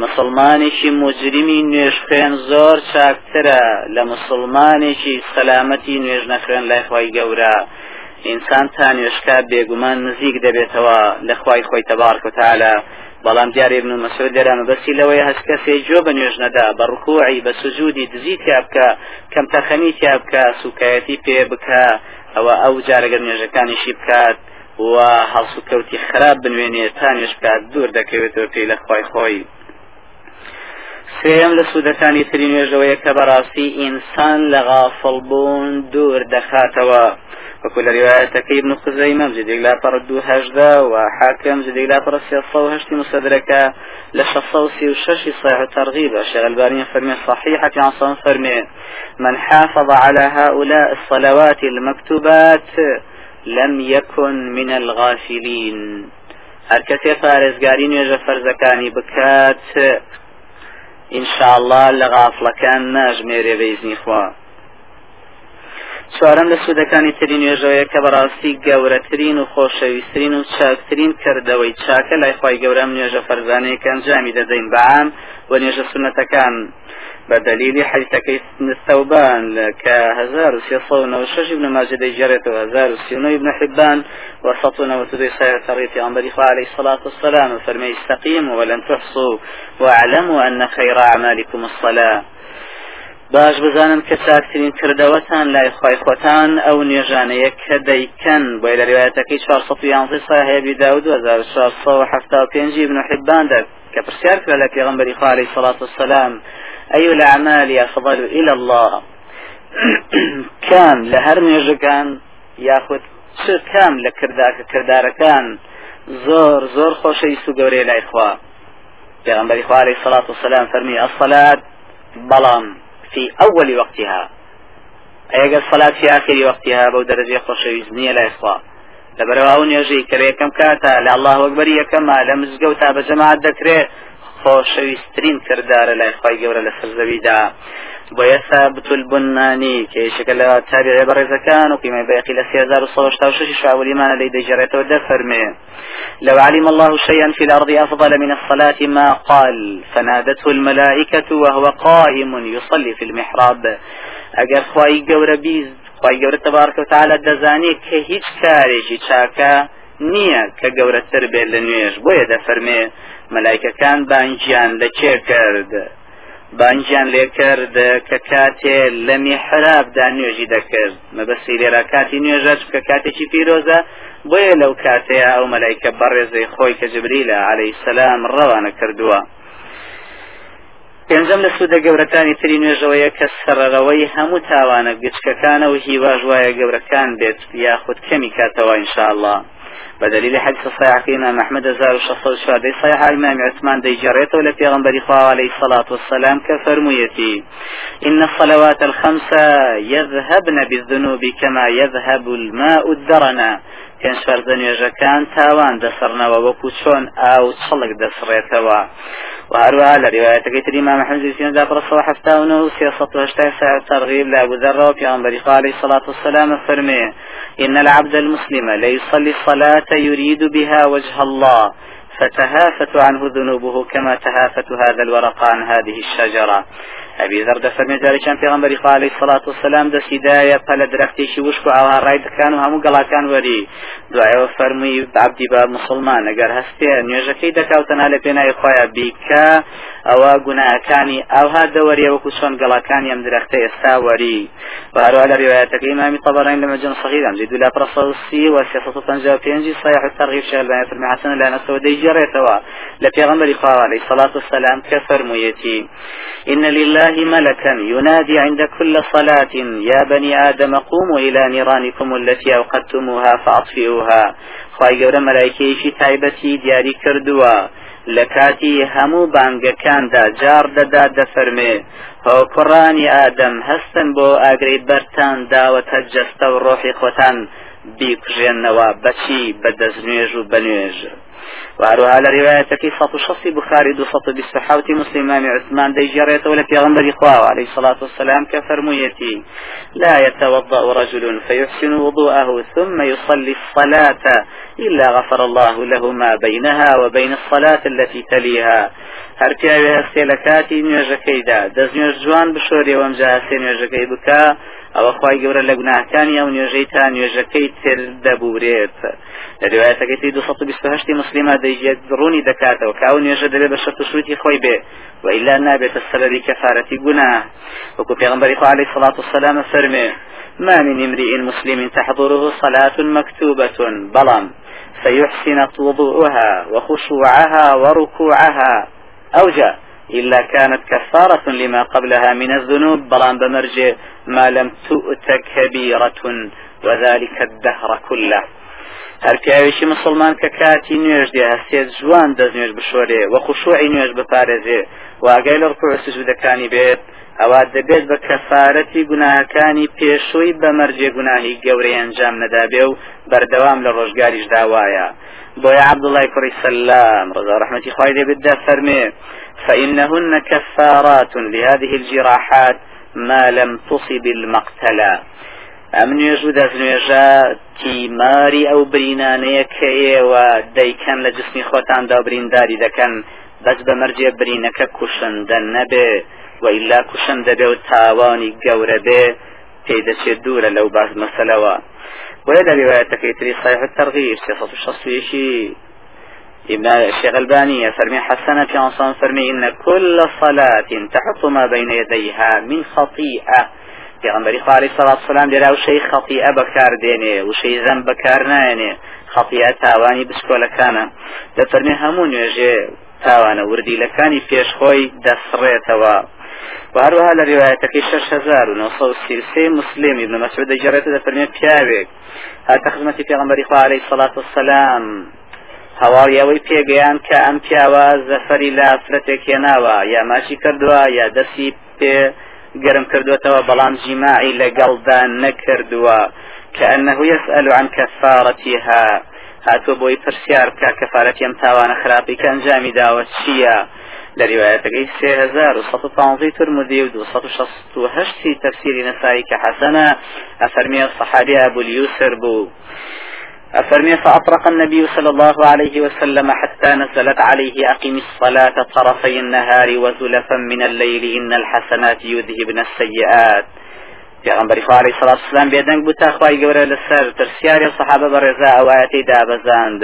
مسلمانێکی مجرمی نوێژ خوێن زۆر چاکترە لە مسلمانێکی سەلامەتی نوێژ نەخوێن لای خی گەورە. ئینسان تا نوێشکە بێگومان نزیک دەبێتەوە لە خی خۆی تەبارک و بەڵام دیاری ابن مەسعود دەرانە بەسی لەوەی هەست کەسێ جۆ بە نوێژ نەدا بە ڕکوعی بە سوجودی دزی تیا بکە کەم تەخەمی تیا بکە سوکایەتی پێ بکە ئەوە ئەو جارەگەر نوێژەکانیشی بکات و هەڵسو کەوتی خراپ بنوێنێ تا نوێش بکات دوور دەکەوێتەوە پێی لە خی خۆی. سێم لە سوودەکانی تری نوێژەوەیە کە بەڕاستی ئینسان لە غافڵبوون دوور دەخاتەوە. وكل روايتك ابن خزيمة جديد لا دو هجدة وحاكم جديد لا فرد سيصة وهشتي مستدركة لشصوصي وششي صحيح ترغيب الشيخ الباني فرمي صحيحة عن صن فرمي من حافظ على هؤلاء الصلوات المكتوبات لم يكن من الغافلين. هر کەسێ پارێزگاری نوێژە فەرزەکانی بکات ئینشاءله لە غافلەکان ناژمێرێ بەیزنی خوا. چوارم لە سوودەکانی تری نوێژەوەیە کە بەڕاستی گەورەترین و خۆشەویستترین و چاکترین کردەوەی چاکە لای خی گەورەم نوێژە فەرزانەیەکە ئەنجامی دەدەین بەعام و نوێژە سنەتەکان بدليل حديثك الثوبان كهزار سيصون وشج ابن ماجد جرت وهزار سيونو ابن حبان وسطنا وتدي سير طريق عمر عليه الصلاة والسلام. فرمي استقيموا ولن تحصوا واعلموا أن خير أعمالكم الصلاة. باش بزانم کە چاکترین کردەوەتان لای خی خۆتان ئەو نێژانەیە کە دەیکەن. بۆی لە روایەتەکەی 411 صاحبی داود 1970 ابن حبان دەک کە پرسیار کرد لە پێغمبەری خالی صلاة والسلام. أي الأعمال أفضل إلى الله. [CLEARS THROAT] كام لهر نيجكان ياخد چ کام لە کرداکە کردارەکان زۆر زۆر خۆشەی سوگەورێ لای خوا پێغمبەری خوارەی سەڵات و سەسلام فەرمی ئەسەلات بەڵام في أول وقتها. ئەگە سەلات في آخری وقتها بەو دەرەجێ خۆشەویست نییە لای خوا لەبەرەوە ئەو نێژەی کە یەکەم کاتە لە الله وەکبەر یەکەمە لە مزگەوت تا بە جەماعات دەکرێت خۆشەویستترین کردارە لای خی گەورە لە سەرزەویدا. بۆیە ثابت البنانی کێشەکە لە تابعێ بەڕێزەکان و قیمە بەقی لە 1966 شاولیمانە لی دەجارێتەوە دەفەرمێ. لو علم الله شيئا في الأرض أفضل من الصلاة ما قال. فنادته الملائكة وهو قائم يصلي في المحراب. أجر خواي جور بيز خواي جور تبارك وتعالى دزاني كهيج كاريجي شاكا نییە کە گەورەتر بێت لە نوێژ. بۆیە دەفەرمێ مەلایکەکان بانجیان لە چێ کرد. بانجیان لێ کرد کە کاتێ لە میحرابدا نوێژی دەکرد. مەبەسی لێرا کاتی نوێژەش کە کاتێکی پیرۆزە بۆیە لەو کاتەیە ئەو مەلایکە بەڕێزەی خۆی کە جبریلە عليهەی سەسلام ڕەوانە کردووە. پێنجەم لە سوودە گەورەکانی تری نوێژەوەیە کە سەرەوەی هەموو تاوانە گچکەکانە و هیواژ وایە گەورەکان بێت یاخود کەمی کاتەوە ئینشاءله بدليل حديث صحيح إمام أحمد زار الشخص شادي صحيح إمام عثمان دي جريته في خواه عليه الصلاة والسلام كفرميتي إن الصلوات الخمسة يذهبن بالذنوب كما يذهب الماء الدرنا پێنج فەرزە نوێژەکان تاوان دەسەرنەوە وەکو چۆن ئاو چڵک وهروها لرواية تري إمام أحمد بن دابر الصلاة حفتاونه سياسة وهشتا ساعة ترغيب لأبو ذر وفي أنبري عليه الصلاة والسلام فرمي إن العبد المسلم ليصلي الصلاة يريد بها وجه الله فتهافت عنه ذنوبه كما تهافت هذا الورق عن هذه الشجرة. دفرمي جاري كان في غنبري عليه الصلاة والسلام دس هداية فلا درختي شي وشكو أو رايد كانوا همو قلا كان وري دعاء وفرمي عبدي باب مسلمان اگر هستي نيوجكي دكاوتنا لبنا إخوايا بيكا أو گوناهەکانی ئەوها دەوەریە وەکو چۆن گەڵاکانی ئەم درەختە ئێستا وەری وهروە لە ڕوايەتەکە إمام طبراني لما جن صغيرا زيد لا برصوصي وسياسة تنجا بينجي صحيح الترغيب شغل بيان فرمي حسن لا نسوى دي جريتوا لبيغمبر خواه عليه الصلاة والسلام كفرميتي إن لله ملكا. ينادي عند كل صلاة يا بني آدم قوموا إلى نيرانكم التي أوقدتموها فأطفئوها. خواهي قول ملائكي تايبتي دياري كردوا لە کاتی هەموو بانگەکاندا جار دەدا دەفەرمێ هۆکڕانی ئادەم هەستن بۆ ئاگری بەرتان داوەتە جەستە و ڕۆحی خۆتان بیکوژێنەوە بەچی بە دەستنوێژ و بەنوێژ. وهروها لرواية في سطو شخص بخاري دو سطو بسحاوتي مسلم عثمان دي جريت ولا غنبري عليه الصلاة والسلام كفرميتي لا يتوضأ رجل فيحسن وضوءه ثم يصلي الصلاة إلا غفر الله له ما بينها وبين الصلاة التي تليها. هەر پیاوێ هەستێ لە کاتی نوێژەکەیدا دەست نوێژ جوان ئەوە خی گەورە لە گوناهکانی ئەو نوێژەی تا نوێژەکەی تر دەبورێت لە روایەتەکەی 228 مسلمە دەیجێت ڕوونی دەکاتەوە ئەو نوێژە دەبێت بە شەرت شووتی خۆی بێ وإلا نابێتە سەبەبی کەفارەتی گوناه. وەکو پێغمبەری خوا عليه الصلاة والسلام فەرمێ ما من امرئ مسلم تحضره صلاة مكتوبة بلام فيحسن وضوءها وخشوعها وركوعها أوجه إلا كانت كفارة لما قبلها من الذنوب بلان بمرجع ما لم تؤت كبيرة وذلك الدهر كله. هەر پیاوێکی مسلمان کە کاتی نوێژ دێ هەستێت جوان دەستنوێژ بشۆرێ وە خوشوعی نوێژ بپارێزێ واگای لە ڕکوع سجودەکانی بێت ئەوا دەبێت بە کەفارەتی گوناهەکانی پێشووی بەمەرجێ گوناهی گەورەی ئەنجام نەدابێ و بەردەوام لە ڕۆژگاریش داوایە بۆیە عبدڵای کوڕی سەلام ڕزا ڕحمەتی خوای لێ بدە فەرمێ فإنهن كفارات لهذه الجراحات ما لم تصب المقتلى. ئەم نوێژ و دەستنوێژە تیماری ئەو برینانەیە کە ئێوە دەیکەن لە جسمی خۆتاندا برینداری دەکەن بەس بە مەرجێ برینەکە کوشندە نەبێ وئیلا کوشن دەبێ و تاوانی گەورە بێ پێی دەچێت دوورە وهذا روايتك تري صحيح الترغيب سياسة الشخصية ابن الشيخ الباني فرمي حسنة في عنصان فرمي إن كل صلاة تحط ما بين يديها من خطيئة. في غنبري عليه الصلاة والسلام لرا وشي خطيئة بكار ديني وشي ذنب بكار نايني خطيئة تاواني بسكولة كان لفرمي همون يجي تاوانە وردی لەکانی پێشخۆی دەسڕێتەوە وهروها ڕواەتەکەی 1930 مسلم ابن مسعود دەجارێتە دەفەرمێت پیاوێک. هاتە خزمەتی پێغمبەری خوا عليه الصلاة والسلام هەواڵیەوەی پێگەیان کە ئەم پیاوە زەفەری لە فرەتێک هێناوە یا ماشی کردووە یا دەستی پێ گەرم کردوێتەوە بەڵام جیماعی لەگەڵدا نەکردووە. كأنه يسأل عن كفارتها هاتووە بۆی پرسیار بکە کەفاەتی ئەم تاوانە خراپی کە ئەنجامی داوە چییە؟ لە ریواەتەکەی سێ هزار و سە پانزەی ترمودی و دو شست و هەشتی تەفسیری نەسایی کە حەسەنە ئەفەرمیە صحابی أبو اليوسر بوو أفرمي فأطرق النبي صلى الله عليه وسلم حتى نزلت عليه أقم الصلاة طرفي النهار وزلفا من الليل إن الحسنات يذهبن السيئات پێغمبەری خوارەی سڵات سلام بێدەنگ بوو تاخوای گەورە لەسەر ترسیاری سەحابە بەڕێزا ئەوایەتی دابەزاند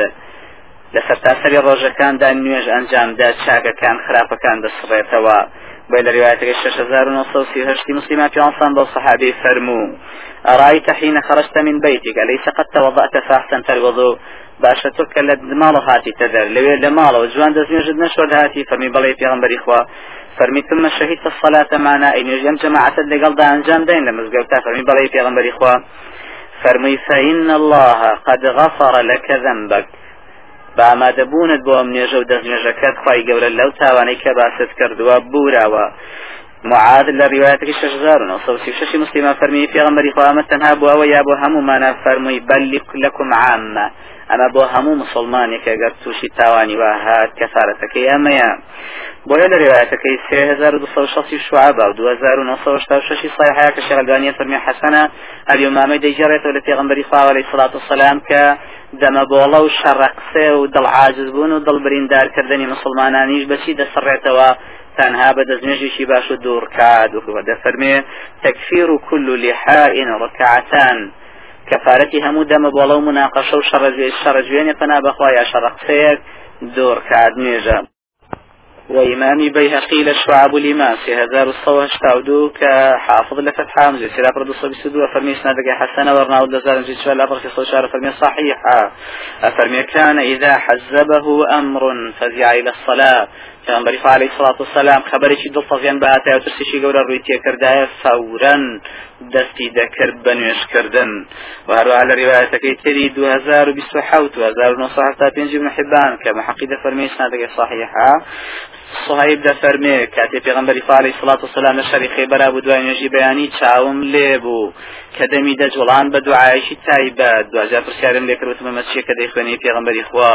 لەسەر تاسەری ڕۆژەکاندا نوێژ ئەنجامدا چاکەکان خراپەکان دەسڕێتەوە. بۆ لە روایەتەکەی 6938 مسلمان پیانسان بۆ صحابي فرمو أرأيت حين خرجت من بيتك أليس قد توضأت فأحسنت الوضوء باشە تۆ کە لە ماڵە هاتی تەدەر. لەوێ لە ماڵەوە جوان دەستێژت نەشۆد هاتی فەرمی بەڵێ پێغمبەری خوا. فرمي ثم شهدت الصلاة معنا أين يجم جماعة لقل دا أنجام دين لمزقوتا فرمي بلي في غنبري إخوة فرمي فإن الله قد غفر لك ذنبك. بامادەبوونت بۆ ئەم نێژە و دەستنێژەکەت خی گەورە لەو تاوانەی کە باست کردووە بوراوە. معاد لە ڕواەتەکە 1936 مسلمان فەرمی پێغمبەری خواامە تەنها بووەوە یا بۆ هەمومانە فەرمووی بەلی لەکم عامە ئەمە بۆ هەموو مسلمانێک ئەگەر تووشی تاوانی وا هات کەسارەتەکەی ئەمەیە بۆیە لە ڕێوایەتەکەی 3260 شعبا و 2966 صحيحة كشيخ البانية فرمي حسنة اليوم ما ديجرت ولا پیغمبري خواه عليه الصلاة والسلام ك دەمە بۆڵە و شەڕقسێ و دڵعاجز بوون و دڵبریندارکردنی مسلمانانیش بەچی دەسڕێتەوە بە دەستنێژێکی باش و دوورکات و دەفەرمێ تەکفیر و كل لحاء ركعتان کەفارەتی هەموو دەمە بۆڵە و مناقەشە و شەڕجوێنێ پنا بەخوا یا شەڕقسەیەک دوورکات نوێژە وإمام بيهقي لشعب في هزار الصوى اشتاودو كحافظ لفتح حامزة سيرا برد الصبي سدو فرمي سنادك حسنة ورناو دزار نجد شوال لا برخي صوشار فرمي صحيحة فرمي كان إذا حزبه أمر فزع إلى الصلاة. پیغمبری خوا علیه الصلاة والسلام خبرێکی دڵتەزیان بەهاتای و ترسیشی گەورە ڕووی تێکردایە فەورەن دەستی دەکرد بە نوێشکردن و هەروە لە ڕواەتەکەی تری 2027 1975 ابن حبان کە محقی دەفەرمی سنادەکەی صحیحە صهيب ده فرمي كاتي پیغمبر عليه الصلاة والسلام لشري خيبرا بدوای نجي بياني چاوم لێبوو کە دەمی دەجوڵان بە دوعاەشی تایبەت دوجار پرسیارم لێکردوتمە مەچیە کە دەیخوێنی پێغمبەری خوا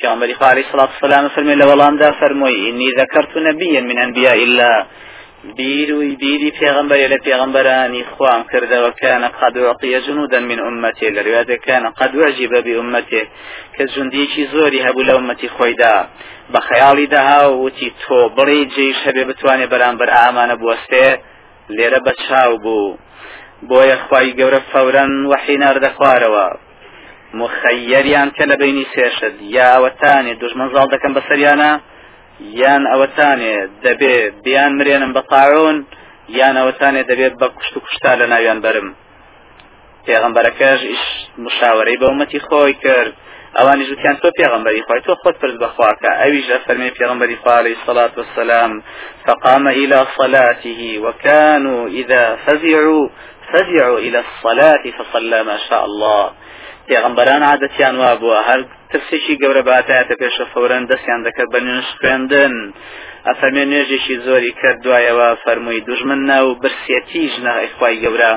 پێغمبەری خوا عليه الصلاة والسلام فرمي لە وەڵامدا فەرمووی إني ذكرت نبيا من أنبياء الله. بیروی بیری پێغمبەر لە پێغمبەرانی خوام کردەوە کانە قد عطیە جنودا من أمتي لە روایەتەکانە قد وعجب بأمته کە جوندیەکی زۆری هەبوو لە ئومەتی خۆیدا بە خەیاڵی داها وتی تۆ بڕی جێش هەبێ بتوانێت بەرامبەر ئامانە بوەستێ لێرە بە چاو بوو. بۆیە خی گەورە فەورەن وحینار دەخوارەوە مخەیەریان کە لە بینی سێشت یاوەتانێ دوژمن زاڵ دەکەم بەسەریانە یان ئەوەتانێ دەبێ بیان مرێنم بە قاعون یان ئەوەتانێ دەبێت بە کوشت و کوشتا لە ناویان برم پێغمبەرەکەش ئیش مشاوەرەی بە ومەتی خۆی کرد. ئەوانی ژوتیان تۆ پێغمبەری خۆی تۆ خۆت پرس بەخواکە. ئەویش ئەفەرمێ پێغمبەری خوا عليه الصلاة والسلام فقام إلى صلاته وكانوا إذا فزعوا فزعوا إلى الصلاة فصلى ما شاء الله. پێغمبەران عادەتیان وا بووە هەر ترسێکی گەورە باتایەتە پێشە فەورەن دەستیان دەکرد بە نوێش خوێندن ئەفەرمێ نوێژێکی زۆری کرد دوایەوە فەرمووی دوژمن ناو برسێتیش نەخوای گەورە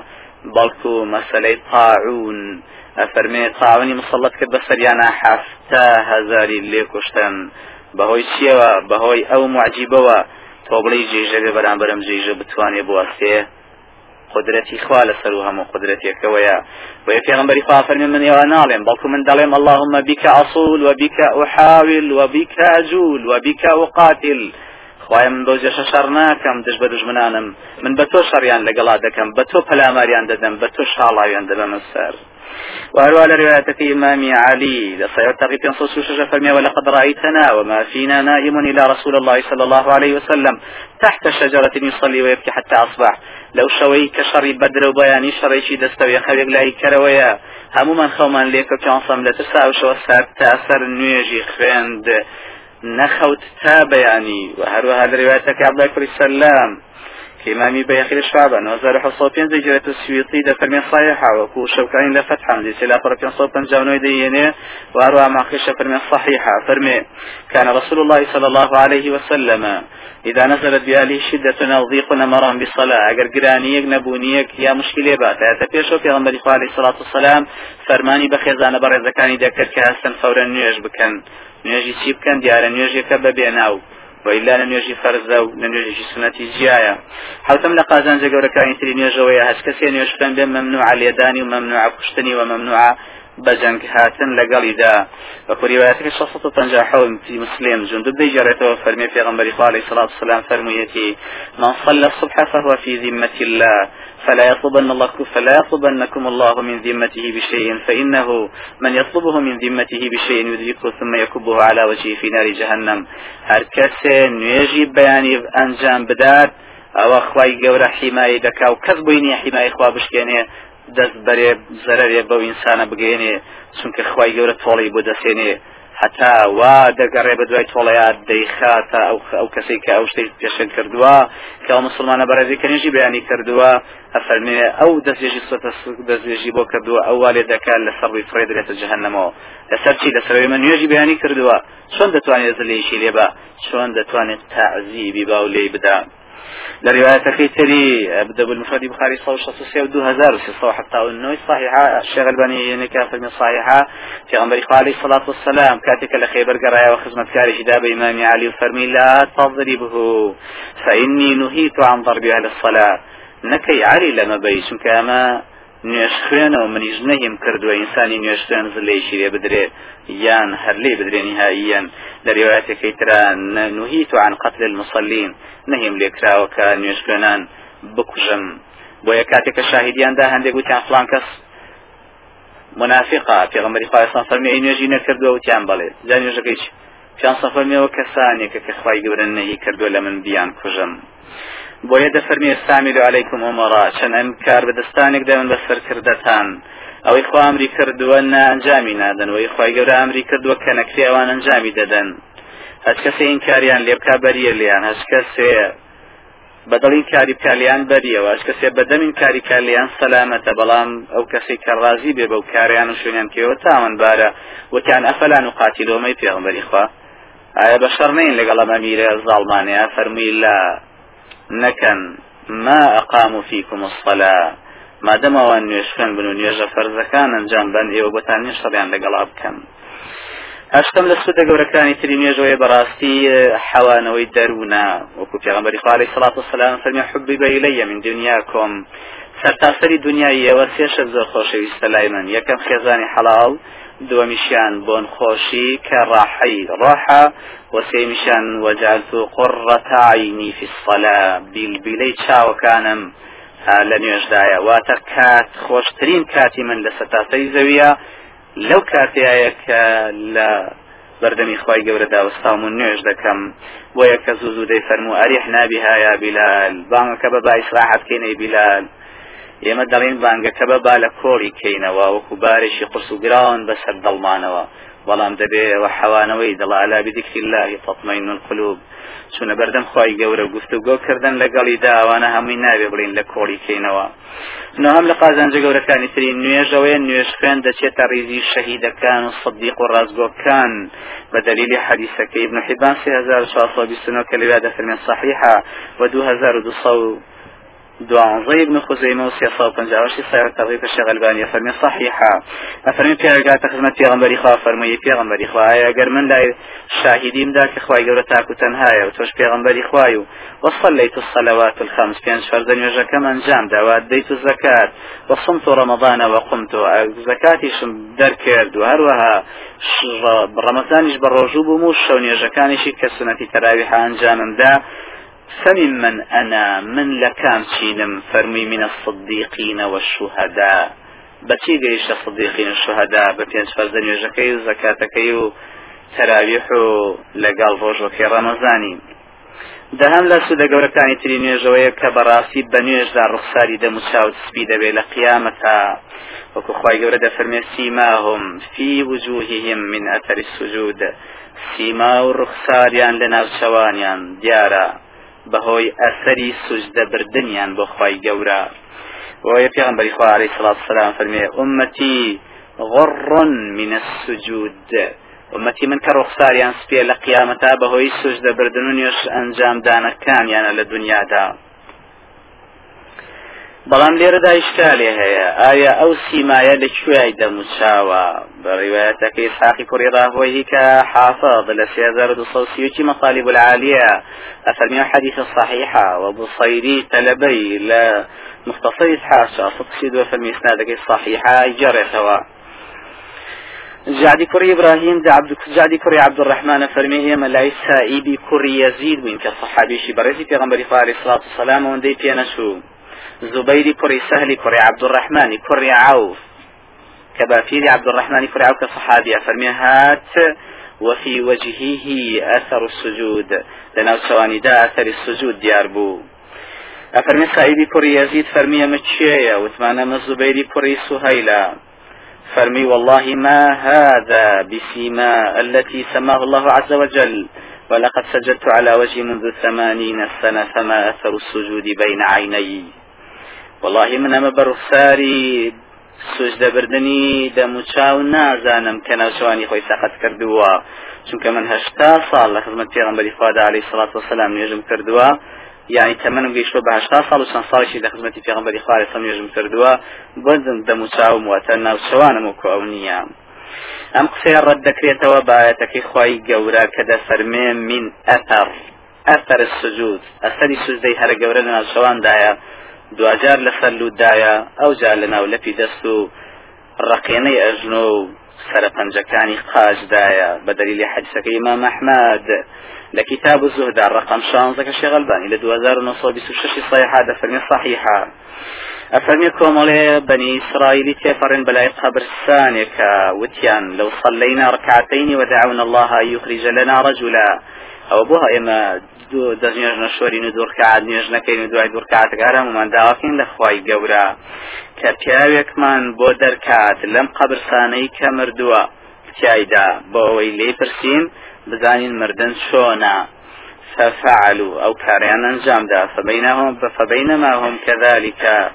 بەڵکو مەسلەی تاعون. ئەفەرمێ تاونی مسلڵەت کرد بە سەریانە حفتا هەزاری لێ کوشتن بەهۆی چیەوە؟ بەهۆی ئەو معجیبەوە. تۆ بڵی جێژە بێ بەرامبەرم جێژە بتوانێ بوەستێ. قدرتي خوا لەسەر و هەموو قدرەتێکەوەیە وهي پیغمبری خوا فەرمی من ێوە ناڵێم بەڵکو من دەڵێم اللهم بك أصول وبك أحاول وبك أجول وبك أقاتل. بۆ جێشە شەڕ ناکەم دش بە دژمنانم. من بە تۆ شەڕیان لەگەڵا دەکەم بە تۆ پەلاماریان دەدەم بە تۆ شاڵاویان دەبەمە سەر. وهروى لرواية إمام علي لصيغة تقي صوص شجة فرمي ولقد رأيتنا وما فينا نائم إلى رسول الله صلى الله عليه وسلم تحت شجرة يصلي ويبكي حتى أصبح. لو شوي كشري بدر وبياني شري شي دستوي خبيق لاي كرويا همو من خومان ليك كانصم لتسا وشو سات تأثر نيجي خويند نخوت تا بياني وهروها لرواية عبد الله السلام كإمامي بيخي الشعب أنه زار حصوبين زي جريت السويطي ده فرمي صحيحة وكو شوكاين لفتحة دي سلا فرمي صوبا جاونوي ديني وأروى معقشة فرمي صحيحة. فرمي كان رسول الله صلى الله عليه وسلم إذا نزلت بآله شدة أو ضيق مرام بالصلاة. أجر قرانيك نبونيك يا مشكلة بات. تبيشو في غنبري عليه الصلاة والسلام فرماني بخيزان برز كان ذكر كهستن فورا نيج بكن. نيجي سيب كان ديارا نيجي كبابيناو وإلا لم يجي فرزا ولم يجي سنتي جيايا حوتم لقازان جگەورەکانی تری نوێژەوەی هەچ کەسێ نوێژکەن بێ ممنوع لێدانی و ممنوع کوشتنی و ممنوع بجنگ هاتن لەگەڵیدا وەکو ریواەتەکە 650 في مسلم جندب دەیجارێتەوە فەرمی پێغمبەری خوا عليه الصلاة والسلام فرموویەتی من صلى الصبح فهو في ذمة الله. فلا يطلبن الله فلا يطلبنكم الله من ذمته بشيء فإنه من يطلبه من ذمته بشيء يدركه ثم يكبه على وجهه في نار جهنم. هر کەسێ نوێژی ئەنجام بدات ئەوە خی گەورە حیمایی دەکا و کەس بووینی حیمای خوا بشکێنێ دەست بەرێ زەرێ بەو ئینسانە بگەێنێ چونکە خی گەورە تۆڵی بۆ حتا وا دەگەڕێ بە دوای تۆڵەیات دەیخاتە ئەو ئەو کەسی کە ئەو شتەی پێشن کردووە کە مسلمانە بەرەزی کەنیژی بەیانی کردووە ئەفەرمێ ئەو دەستێژی سوتە دەستێژی بۆ کردووە ئەو والێ دەکات لە سەڕی فرێ دێتە جەهنەمەوە. لەسەر چی؟ لەسەروی من نوێژی بەیانی کردووە. چۆن دەتوانێت زلێشی لێبە چۆن دەتوانێت تعزیبی باو لێ بدات لرواية في تري أبدأ بالمفرد بخاري صلى الله عليه وسلم دو هزار حتى النوي صحيحة الشيخ الباني كافر من صحيحة في غنبري عليه الصلاة والسلام كاتك لخيبر قرايا وخزمة كاري جداب إمام علي وفرمي لا تضربه فإني نهيت عن ضرب أهل الصلاة نكي علي لما بيش كما نوێش خوێنەوە منیش نەهیم کردووە ئینسانی نوێش خوێن زلەیشی لێ بدرێ یان هەر لێ بدرێنی هاییان لە ڕێواتەکەی ترا نوهیت عن قتل المصلين نەهیم لێکراوە کە نوێش خوێنان بکوژم. بۆ یە کاتێکە شاهدیاندا هەندێک وتیان فلان کەس منافقا پێغمبەری خواستان فەرمی نوێژی نەکردووە وتیان بڵێ. جا نوێژەکەی پیان سەفەرمیەوە کەسانێکە کە خی گەورە نەهی کردووە لە من بیان کوژم. بۆیە دەفەرمی ئێستامیل عیکم ئۆمەڕا چەند ئەم کار بەدەستانێک دەون بە سەرکردەتان. ئەوەی خوا ئەمری کردووە نا ئەنجامی نادەن وی خی گەورە ئەمری کردووە کە نەکری ئەوان ئەنجامی دەدەن. هەچ کەسێ این کاریان لێبکا بەریە لیان هەچ کەسێ بەدڵین کاری کالیان بەریەوە ئەش کەسێ بەدەمین کاری کالیان سەلامەتە بەڵام ئەو کەسی کە ڕازی بێ بەو کاریان و شوێنیان کێوە تاوان بارە. وتیان ئەفەلان و قاتیلۆمەی پێغمبەری خوا. ئایا بە شەڕنین لەگەڵ ئەمە میرە زاڵمانەیە؟ فەرمووی لە نەکەن ما ئەقام و فیکم الصلاة. مادەم ئەوان نوێشکەن بن و نوێژە فەرزەکان ئەنجام بن ئێوە بەتان نیە شەڕیان لەگەڵا بکەن هەشتم لە سوودە گەورەکانی تری نوێژەوەی بەڕاستی حەوانەوەی دەروونە وەکو پێغمبەری خوالی سڵات وسلام فەرمی حبی إلي من دنیاکم سەرتاسەری دنیای ئێوە سێشە زۆر خۆشەویستە لای من. یەکەم خێزانی حەڵاڵ دووەمیشیان بۆن خۆشی کە ڕاحەی ڕاحە وسێمیشان وەجالت و قڕەتە عینی فی الصلاة بیلبیلەی چاوەکانم لە نوێژدایە. واتە کات خۆشترین کاتی من لە سەتاسەی زەویە. لەو کاتیایە کە لە بەردەمی خی گەورە داوەستام و نوێژ دەکەم. بۆ یەکە زوو زوو دەی فەرمو ئەریح نابیهایا بیلال بانگەکە بە باعث ڕاحەتکەینەی بیلال ئێمە دەڵێن بانگەکە بە با لە کۆڵی کەینەوە وەکو بارێکی قرس و گران بەسەر دڵمانەوە. بەڵام دەبێ و حەوانەوەی دڵالا بذكر الله تطمئن القلوب. چونە بەردەم خی گەورە گفتوگۆکردن لەگەڵی داوانە هەمووی ناوێ بڵین لە کۆڵی کەینەوە. نو هەم لە قازانجە گەورەکانی تری نوێژەوەی نوێژ خوێن دەچێتە ڕیزی شەهیدەکان و صدیق و ڕازگۆکان. بە دلیلی حەدیسەکەی ابن حبان 3629 کە لەوێ دەفرمێن صحیحە و 2200 دوانزەی ابن خزيمة وسياسة وبنجاوشي سيارة تغيب الشيخ الباني فرمي صحيحة. أفرمي في أرقات خدمة پیغمبری خواه فرمي پیغمبری خواه. اگر من لا شاهدين ذاك خواهي قولة تاكو تنهايا وتوش پیغمبری خواهي وصليت الصلوات الخمس. بين فرزن وجك من جام. دوات ديت الزكاة. وصمت رمضان وقمت. زكاتي شم در كرد. وهروها رمضانش بالرجوب وموش شون يجكانشي كسنة تراويح أنجام دا فممن أنا من لكام شينم فرمي من الصديقين والشهداء. بچی گەیشتە صدیقین الشهداء بە پێنج فەرزە نوێژەکەی و زەکاتەکەی و تەراویح و لەگەڵ ڕۆژۆکەی ڕەمەزانی. دەهەم لە سوودە گەورەکانی تری نوێژەوەیە کە بەڕاستی بە نوێژدا ڕوخساری دەموچاوت سپی دەبێت لە قیامەتا وەکو خی گەورە دەفەرمێ سیماهم في وجوههم من أثر السجود سیما و ڕوخساریان لە ناوچەوانیان دیارە. ئەسەری سوجدە بردنیان بۆ خی گەورە. وهي پیغمبر إخوة عليه الصلاة والسلام فرمي أمتي غر من السجود. أمتي من كرخصار يان سبيا لقيامتا بهوي سجد بردنون يش أنجام دانا كان لدنيا دا بەڵام لێرەدا ئیشکالێ هەیە. ئایا ئەو سیمایە لەکوێی دەموچاوە بە ڕیوایەتەکەی ساقی کوڕی ڕاهۆی کە حافظ لە دوسەوسیوتی مطالب العالية أفرمي حديث الصحيحة وبصيري تلبي لا مختصر حاشا ستشيد وفرمي إسنادك الصحيحة جريتها جعدي كري إبراهيم دا عبد جعدي كري عبد الرحمن فرمي هي ملاي سائبي كري يزيد من كصحابي شي برزي في غنبري عليه الصلاة والسلام وندي بيانشو زبيري كري سهلي كري عبد الرحمن كري عوف. كبافيري عبد الرحمن كري عوف كصحابي فرمي هات وفي وجهه أثر السجود. لنا سواني دا أثر السجود ديار بو. أفرمي سعيدي كري يزيد فرمي متشيا وثمانا مزبيري كري سهيلا. فرمي والله ما هذا بسيما التي سماه الله عز وجل. ولقد سجدت على وجهي منذ ثمانين سنة فما أثر السجود بين عيني. والله من أما برخساري سوجدە بردننی دەموچاو نازانم کە ناوچوانی خۆی سەقەت کردووە. چونکە من هەشتا ساڵ لە خزمەت پێغمبەری خوادا عەلەیهی سڵات وسەلام نوێژم کردووە. یعنی تەمەنم گەیشتوە بە هەشتا ساڵ و چەند ساڵێکی لە خزمەتی پێغمبەری خوا عەلەیهی نوێژم کردووە بەندم دەموچاوم واتە ناوچەوانم وەکو ئەو نییە. ئەم قسەیە ڕەت دەکرێتەوە بایەتەکەی خی گەورە کە دەفەرمێ من ئەثەر ئەثەر السجود ئەسەری سوزدەی هەرە گەورە لە ناوچەواندایە دوجار لە سەرلودایە ئەو جار لە ناو لەپی دەست و ڕقێنەی ئەژنۆ و سەر پەنجەکانی قاجدایە بە دلیلی حەدسەکەی ئمام ئەحمد لە کتاب الزهدا ڕقم شانزەکە شێغەلبانی لە 1926 صحيحة دەفەرمی صحيحة ئەفەرمی کۆمەڵێ بەنی ئیسرائیلی تێفەڕێن بەلای قبرستانێکە وتیان لەو صلينا ركعتين ودعونا الله أن يخرج لنا رجلا. ئەو بۆ ئێمە دەستنێژنە شۆرین و دوورکات نوێژ نەکەین و دوای دوورکاتگارە ومان داواکەین خی گەورە کە پیاوێکمان بۆ دەرکات لەم قبرسانەی کە مردووە تایدا بۆ ئەوەی لێ پرسیین بزانین مردن چۆنا ففعلوا أو كاريان أنجام دا فبينهم فبينما هم كذلك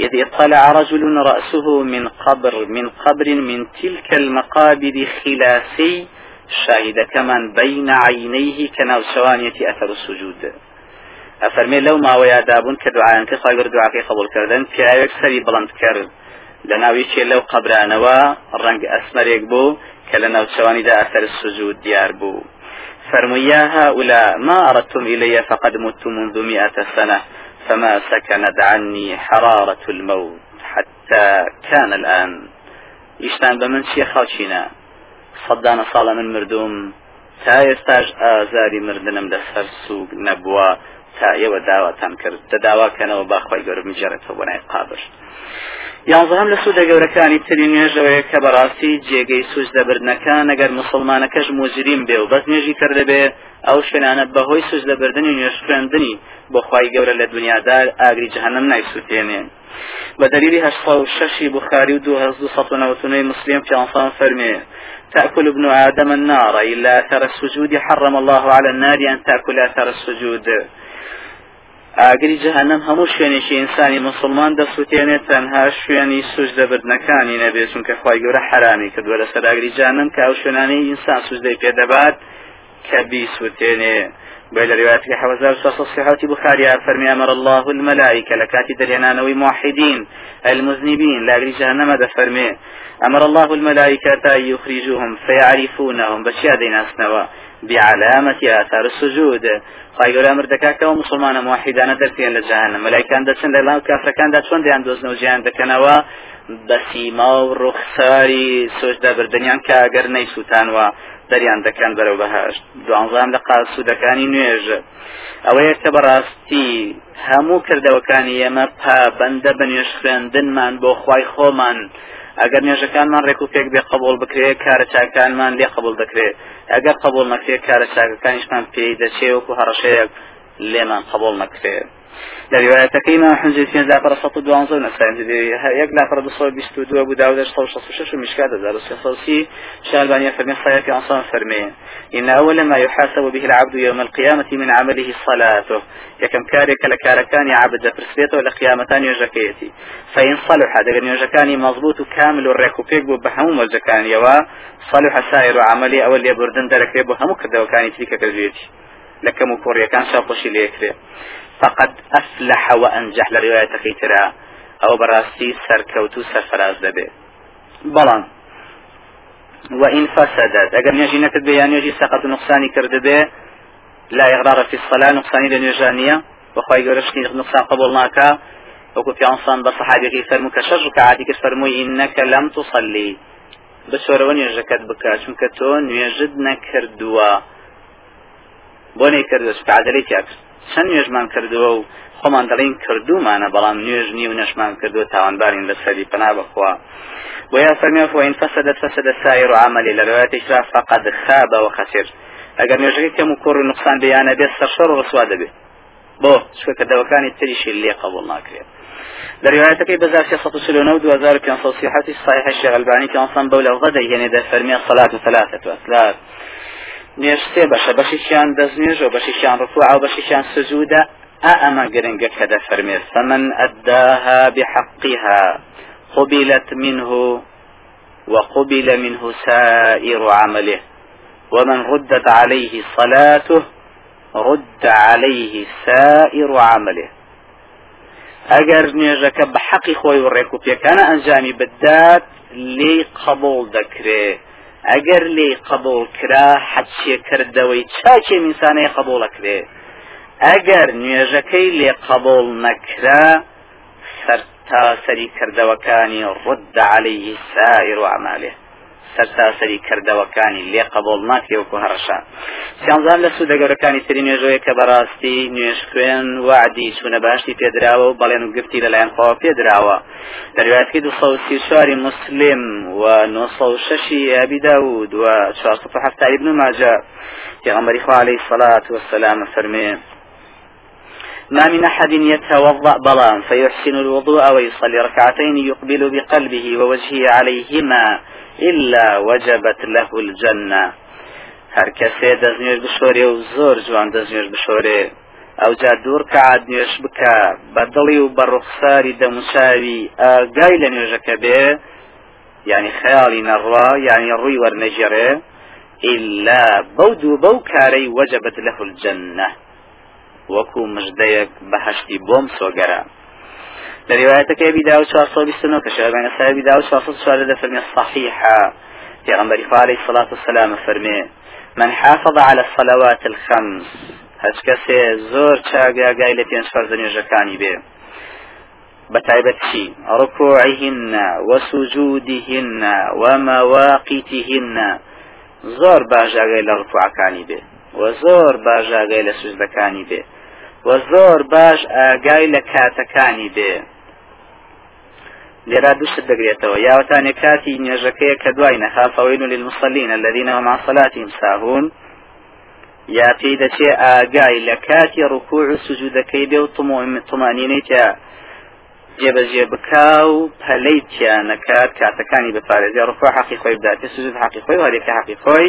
إذ اطلع رجل رأسه من قبر من قبر من تلك المقابر خلافي شاهدەکەمان بین عینەیه کە ناوچەوانیەتی ئەثەر سوجود ئەفەرمێ لەو ماوەیە دابوون کە دوعاەکە خاگر دوعاکەی قبولکردن پیاوێک سەری بڵند کرد لە ناویچێ لەو قبرانەوە ڕەنگ ئەسمەرێک بوو کە لە ناوچەوانیدا ئەثەر سوجود دیار بوو فرموا هؤلاء ما أردتم إلي فقد مت منذ مئة سنة فما سكنت عني حرارة الموت حتى كان الآن. يشتان بمن شيخ خاوشينا سەدانە ساڵە من مردوم تا ئێستاش ئازاری مردنم لەسەر سوگ نەبووە تا ئێوە داواتان کرد. دەداواکەنەوە باخوای گەورم جێڕێتەوە بۆ نای قابش. یانزەهم لە سوودە گەورەکانی تری نوێژەوەیە کە بەڕاستی جێگەی سوش دەبردنەکان ئەگەر مسلمانەکەش موجریم بێ و بەس نوێژی کردەبێ ئەو شوێنانە بەهۆی سوش دەبردننی نوێژ خوێندنی بۆ خی گەورە لە دنیادا ئاگری جهنم نایسووتێنێن بە و شەشی بخاری و دو هەزدو سەد و نەوتنەی مسلم پیانسان فەرمێ تأكل ابن آدم النار إلا أثر السجود حرم الله على النار أن تأكل أثر السجود. ئاگری جەهنم هەموو شوێنێکی ئینسانی مسلمان دەسووتێنێت تەنها شوێنی سوش دەبردنەکانی نەبێت چونکە خی گەورە حرامی کردووە لەسەر ئاگری جانم کە ئەو شوێنانەی ئینسان سوشدەی پێدەبات کە بیسووتێنێ بين رواية حوزار صحة بخاري فرمي أمر الله الملائكة. لكاتي درينانوي موحدين المذنبين. لا جهنم هذا فرمي. أمر الله الملائكة أن يخرجوهم فيعرفونهم. بشيا ديناس نوا بعلامة آثار السجود. خی گەورە مردەکەکەەوە مسلمانە موحیدانە دەرتێن لە جاهنم مەلایکان دەچن لە لاو کافرەکاندا چۆن دیان دۆزنە و ژیان دەکەنەوە بە سیما و ڕوخساری سۆشدا بردنیان کە ئەگەر نەیسووتانوە دەریان دەکەن بەرەو بەهشت. دوانزان لە قاسوودەکانی نوێژ ئەوەیە کە بەڕاستی هەموو کردەوەکانی ئێمە پابەندە بە نوێژ خوێندنمان بۆ خی خۆمان. ئەگەر نوێژەکانمان ڕێک و پێک بێ قبول بکرێت کارە چاکانمان لێ قبول دەکرێت ئەگەر قبول نەکرێت کارە چاکەکانیشمان پێی دەچێ وەکو هەڕەشەیەک لێمان قبول نەکرێت لرواية كيما حنجي في ذا فرصة دوانزو نسان يك لا فرد صوب بيستودو أبو داود صوب شخص شش رسول صوصي شالبانيا فرمي صحيح في أنصان فرمي إن أول ما يحاسب به العبد يوم القيامة من عمله صلاته. يكم كارك لكاركان عبد فرسبيته لقيامتان يجكيتي فإن صلح هذا يجكاني مضبوط كامل الركوبيك بحموم والجكان يوا صلح سائر عملي أول يبردن درك يبو همو كده وكاني تلك كجيتي لكم كوريا كان شاقوشي ليكري فقد أفلح وأنجح. لرواية كيترا أو براستي سركوتو سرفراز دبي. بلان. وإن فسدت. أجر نيجي نكد بيان يجي سقط نقصاني كرد به لا إغرار في الصلاة نقصاني لنيجانية وخواهي قرشني نقصان قبولناك وكو في أنصان بصحابي فرمو كشج كعادي فرمو إنك لم تصلي. بسورة ونيجكت بكا چونك تو بۆ نەی کردووە سپعادەی تیا کرد چەند نوێژمان کردووە و خۆمان دەڵین کردومانە بەڵام نوێژ نی و نەشمان کردووە تاوانبارین لەسەری پنا بخوا ويا فرمي فإن فسدت فسد السائر عملي لرواية إشراف فقد خاب وخسر ئەگەر نوێژەکە کەم و کۆڕ و نقصان بەیانە بێت سەرشەڕ ڕسوا دەبێت بۆ شوەکەدەوەکانی تریشی لێ قبول ناکرێت. دەریواەتەکەی بەزار صحتی سایه شغلبانی کە ئەسان بەو لە غەدە یەنێ دەفەرمیە سەلات و سەلاتەوە سلات فرمي الصلاة ثلاثة وثلاث نێش سێ بەشە بەشیشیان دەستنێژ و بەشیشیان ڕفوع و بەشیشیان سجودە ئەمە گرنگە کە دەفەرمێت. فمن أداها بحقها قبلت منه وقبل منه سائر عمله ومن ردت عليه صلاته رد عليه سائر عمله. ئەگەر نوێژەکە بە حەقی خۆی و ڕێک و پێکانە ئەنجامی بدات لێ قبول دەکرێت. ئەگەر لێ قبول کرا حەچێ کردەوەی چاچێ میسانەیە قبولەکرێ ئەگەر نوێژەکەی لێ قبول نەکرا سەرتا سەری کردەوەکانی ڕد عليه سائر وعماله سەرتاسەری کردەوەکانی لێ قبول ناکرێ وکو هەڕەشا سیانزان لە سوودە گەورەکانی تری نوێژەیە کە بەڕاستی نوێش خوێن وعدی چوونە باشی پێدراوە و بەڵێن و گرتی لەلایەن خۆ پێدراوە. دەرواتکی دو سەوسی چواری مسلم و نۆسە شەشی ئەبی داود و چوارسە هەفتایی ابن ماجە پێغەمبەری خوا عليه الصلاة والسلام فەرمێ. ما من أحد يتوضأ بلان فيحسن الوضوء ويصلي ركعتين يقبل بقلبه ووجهه عليهما. إلا وجبت له الجنة. هەر کەسێ دەستنوێش بشۆرێ و زۆر جوان دەستنوێش بشۆرێ ئەو جا دوور کەعات نوێش بکە بەدڵی و بە ڕوخساری دەموچاوی ئاگای لە نوێژەکە بێ یعنی خەیاڵی نەڕوا یعنی ڕووی وەرنەژێڕێ إلا بەو دوو بەو کارەی وەجبت له الجنة. وەکو مژدەیەک بەهشتی بۆم سۆگەرە. لروايتك أبي داود شخص بسنو كشابين أبي داود شخص شوال فرمي الصحيحة في غنبري عليه الصلاة والسلام فرمي من حافظ على الصلوات الخمس هشكسي زور چاقا قايلة بينش فرزن يجكاني بيه بتعبتشي ركوعهن وسجودهن ومواقيتهن زور باجا قايلة ركوعكاني بيه وزور باجا قايلة سجدكاني بيه وزۆر باش ئاگای لە کاتەکانی بێ. لێرا دووشت دەگرێتەوە. یاوەتانێ کاتی نێژەکەیە کە دوای نەخافەوەین و هم عن صلاتهم ساهون. یا پێی دەچێ ئاگای لە کاتی ڕکوع و سجودەکەی بێ و تمانینەی تیا. جێبەجێ بکا و پەلەی تیان نەکات. کاتەکانی بپارێزی. ڕکوع حەقی خۆی بداتێ سجود حەقی خۆی هەرێکە حەقی خۆی.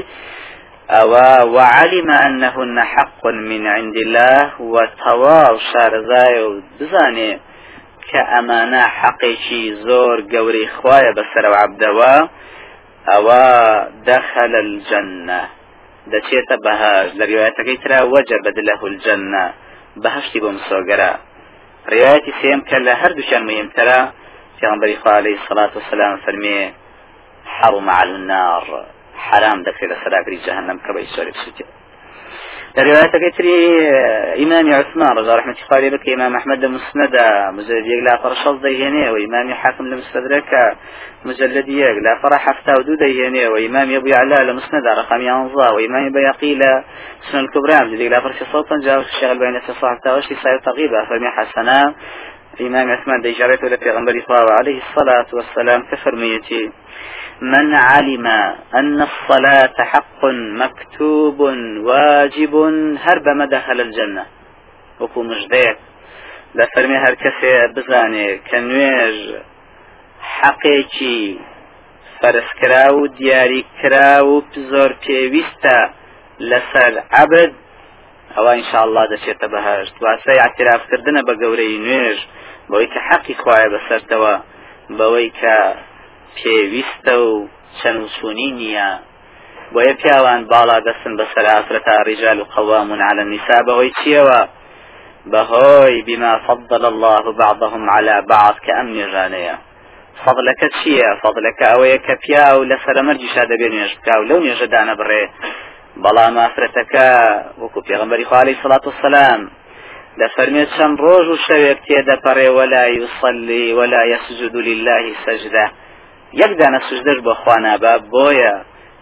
أو وعلم أنهن حق من عند الله وتواو شارزاي بزاني كأمانة حقيشي زور قوري خوايا بسر وعبدوا أو دخل الجنة. دەچێتە بەهاش لە ریواەتەکەی ترا وەجبت له الجنة. بەهشتی بۆ مسۆگەرە ڕایەتی سێم کە لە هەردووشان مهمترە پێغمبەری خوا عليه الصلاة والسلام فەرمێ حرم على النار. حرام دەکرێت لە سەراگری جەهنم کە بە ئیسۆری سووتێ رواية كتري إمام عثمان رضي رحمة الله بك إمام أحمد مسند مجلد لا فرشل ديهني وإمام حاكم لمستدرك مجلد لا فرح حفتا ديهني وإمام أبو يعلى لمسند رقم ينظى وإمام بيقي سنن الكبرى مجلد فرش صوتا جاء الشيخ البين في صاحب تاوشي ساير تغيبة فرمي حسنا إمام عثمان دي جارته لبيغمبر الله عليه الصلاة والسلام كفرميتي من علم أن الصلاة حق مكتوب واجب هرب ما دخل الجنة. وكو مجديك لا فرمي هر كسي بزاني. كنويج حقيقي فرسكرا و دیاری کرا و زۆر پێویستە لەسەر عبد ئەوە ئینشاءله دەچێتە بەهشت واسە اعترافکردنە بە گەورەی نوێژ بەوەی کە حەقی خوایە بەسەرتەوە بەوەی کە پێویستە و چەند سوونی نییە بۆیە پیاوان باڵا دەستن بە سەرافرەتا ڕیجال و على النساء. بەهۆی چیەوە بەهۆی بما فضل الله بعضهم على بعض کە ئەم نێژانەیە فضلەکە چییە فضلەکە ئەوەیە کە پیا و لە سەرمەرجیشا دەبێ نوێژ بکە و لەو نێژەدانە بڕێ بەڵام ئافرەتەکە وەکو پێغمبەری خوالی سڵات دەفەرمێت چەند ڕۆژ و شەوێک تێدەپەڕێ ولا يصلي ولا يسجد لله سجده یەک دانە سوژدەش بە خوانابا بۆیە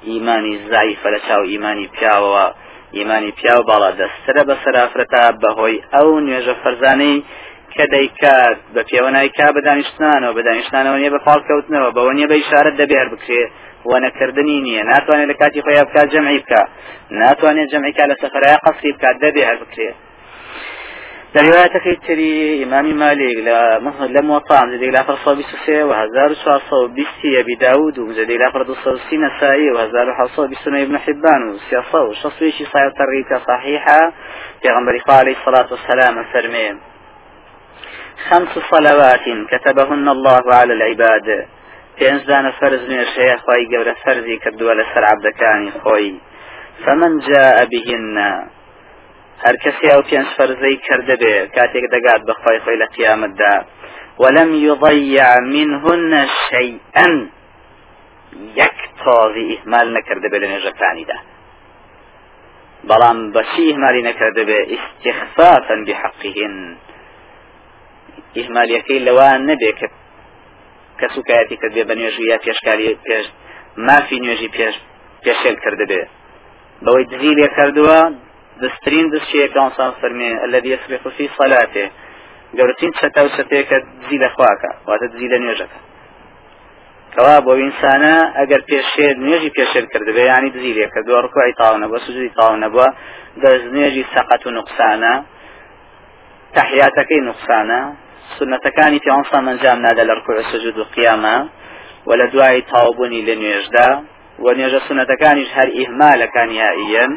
ئیمانی زایفە لە چاو ئیمانی پیاوەوە. ئیمانی پیاو باڵا دەسترە بە سەرافرەتا بەهۆی ئەو نوێژە فەرزانەی کە دەیکات بە پێوەنای کا بە دانیشتانەوە بە دانیشتانەوە نیە بە پاڵکەوتنەوە بەوە نیە بە ئیشارەت دەبێر بکرێ. وەنەکردنی نییە. ناتوانێت لە کاتی خۆی بکات جەمعی بکە. ناتوانێت جەمعیکا لە سەفرای قەسری بکات دەبێ هەر بکرێت لروايتك تري إمام مالك لم وطعم زي لا فرصة بسسي وهزار وصاصة بستي أبي داود وزي لا فرد الصوصي نسائي وهزار وحصة بسنة ابن حبان وسياسة وشصويشي صحيح طريقة صحيحة في غنبري عليه الصلاة والسلام فرمين خمس صلوات كتبهن الله على العباد. پێنج دانە فەرز نوێشەیە خی گەورە فەرزی کردووە لەسەر عبدەکانی خۆی. فمن جاء بهن هەر کەسی ئەو پێنج فەرزەی کردە بێ کاتێک دەگات بەخوای خۆی لە قیامەتدا. ولم يضيع منهن شيئا. یەک تۆزی ئیهمال نەکرده بێ لە نێژەکانیدا بەڵام بەچی ئیهمالی نەکرده بێ استخفافا بحقهن. ئیهمالیەکەی لەوان نەبێ کە کە سوکایەتی کرد بێ بە نوێژی یا پێشکاری پێش مافی نوێژی پێش پێشێل کرد بێ بەوەی دزی لێ کردووە دەستترین دەستشیەکەسان فەرمێ الذي يسرق في صلاته. گەورەترین چەتا و چەتەیەکە دزی لە خواکە واتە دزی لە نوێژەکە. کەوا بۆ ئینسانە ئەگەر پێشێر نوێژی پێشێر کردبێ ینی دزی لێ کردووە ڕکوعی تاو نەبووە سوجودی تاو نەبووە دەست نوێژی سەقەت و نقصانە تحیاتەکەی نقصانە سنەتەکانی پێوەسان ئەنجام نادە لە ڕکوع سجود و قیامە و لە دوای تاوبوونی لە نوێژدا و نوێژە سنەتەکانیش هەر ئیهمالەکان یائیەن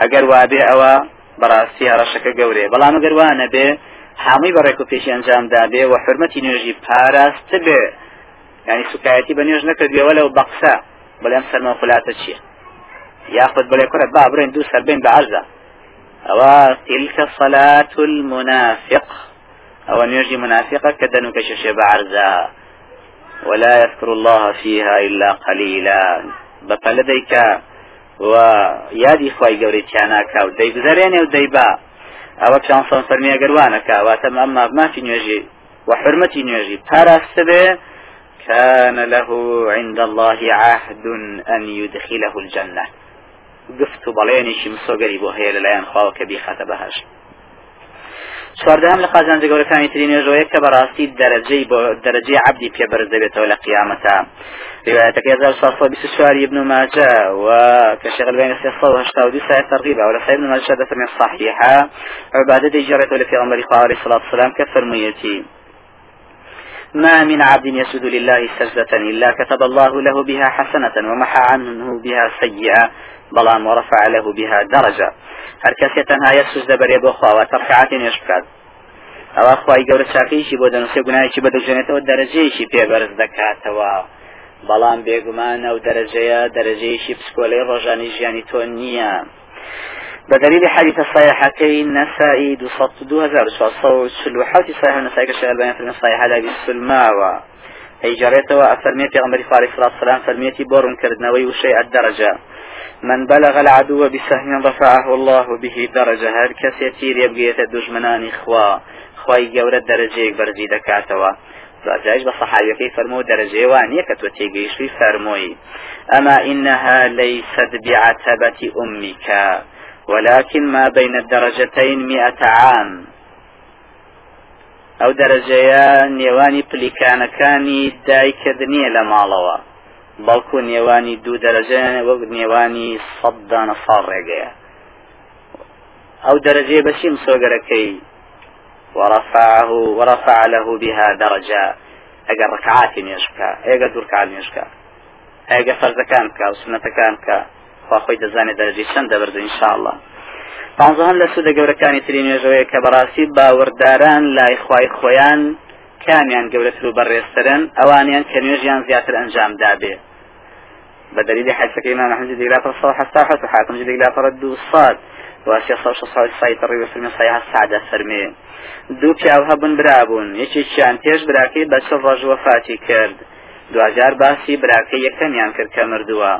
ئەگەر وابێ ئەوە بەڕاستی هەڕەشەکە گەورێ بەڵام ئەگەر وانە بێ هەمووی بەڕێک و پێشی ئەنجامدا بێ و حرمەتی نوێژی پاراست بێ ینی سوکایەتی بە نوێژ نەکردوێەوە لەو بەقسە بەڵێم خولاتە چییە یاخد بڵێ کوڕە با بڕێن دوو سەربین بە عەرزە تلکە صلاة المنافق. أن يجي منافقة كدنك ششب عرزا ولا يذكر الله فيها إلا قليلا بقى لديك ويادي خواي قوري تياناكا ودي بزرين وديبا أو كان صن فرمي قروانكا واتم أما ما في نيجي وحرمتي نيجي بارا كان له عند الله عهد أن يدخله الجنة. قفت بليني شمسو قريبو هي للعين خواوك بيخات بهاش چواردەم لە قازانجە گەورەکانی تری کە بەڕاستی دەرەجەی بۆ دەرەجەی عبدی پێبەرز دەبێتەوە لە قیامەتە. روايتك يزال صفة بسشوار ابن ماجه السياسة وهشتا ودي ساية ترغيبة ولا سيد ابن ماجه شهادة من الصحيحة عبادة دي جرت ولي في غمر عليه الصلاة والسلام كفرميتي ما من عبد يسجد لله سجدة إلا كتب الله له بها حسنة ومحى عنه بها سيئة بلان ورفع له بها درجة. کەسێ تەنها یە سوزدە بەرێ بۆ خواوە تەرقعاتی نوێش بکات ئەوە خی گەورە چاکەیشی بۆ دەنووسێ گوناایکی بەدەژێنێتەوە دەرەجەیەشی پێبەرز دەکاتەوە بەڵام بێگومانە و دەرەجەیە دەرەجەیەشی پسکۆلەی ڕۆژانی ژیانی تۆ بدليل حديث الصحيحتين نسائي دو صوت دو هزار سلو حوتي صحيح نسائي كشغل بين في الصحيح هذا بالسلماوة أي جريته أفرميتي غمري عليه الصلاة والسلام فرميتي بورن كردنوي وشيء الدرجة. من بلغ العدو بسهم رفعه الله به درجة. هر كسي تير يبقيت الدجمنان خوا خواي قورة درجة برزي دكاتوا بصحابي كيف فرمو درجة وانية كتوتيقيش فرموي أما إنها ليست بعتبة أمك ولكن ما بين الدرجتين مئة عام. ئەو دەرەجەیە نێوانی پلیکانەکانی دایکردنیە لە ماڵەوە بەڵکو نێوانی دوو دەرەجەیان وەک نێوانی سەددانە ساڵ ڕێگەیە ئەو دەرەجێ بەچیم سۆگەرەکەی ورفعه ورفع له بها درجة. اگر ركعات نيشكا. اگر دور كعال نيشكا. اگر فرزكان كا وسنتكان كا خواخۆی دەزانێت دەرەجی چەند دەبرد ئینشاءڵە پانزەهان لە سوودە گەورەکانی تری نوێژەوەیە کە بەڕاستی باوەڕداران لای خوای خۆیان کامیان گەورەتر و بەڕێسترن ئەوانیان کە نوێژیان زیاتر ئەنجام دابێ. بە دەلیلی حەسەکەی مام حەمزی دیگرافە صلاح حساحت و حاتم جدی دیگرافە دو صاد واسێ سەو شەسای سایت ڕێوە فرمێ سایه سعدە فەرمێ دوو پیاوها بن برابوون یەکێکیان پێش براکەی بە چە ڕەژ وەفاتی کرد. دوجار باسی براکە یەکەمیان کرد کە مردووە.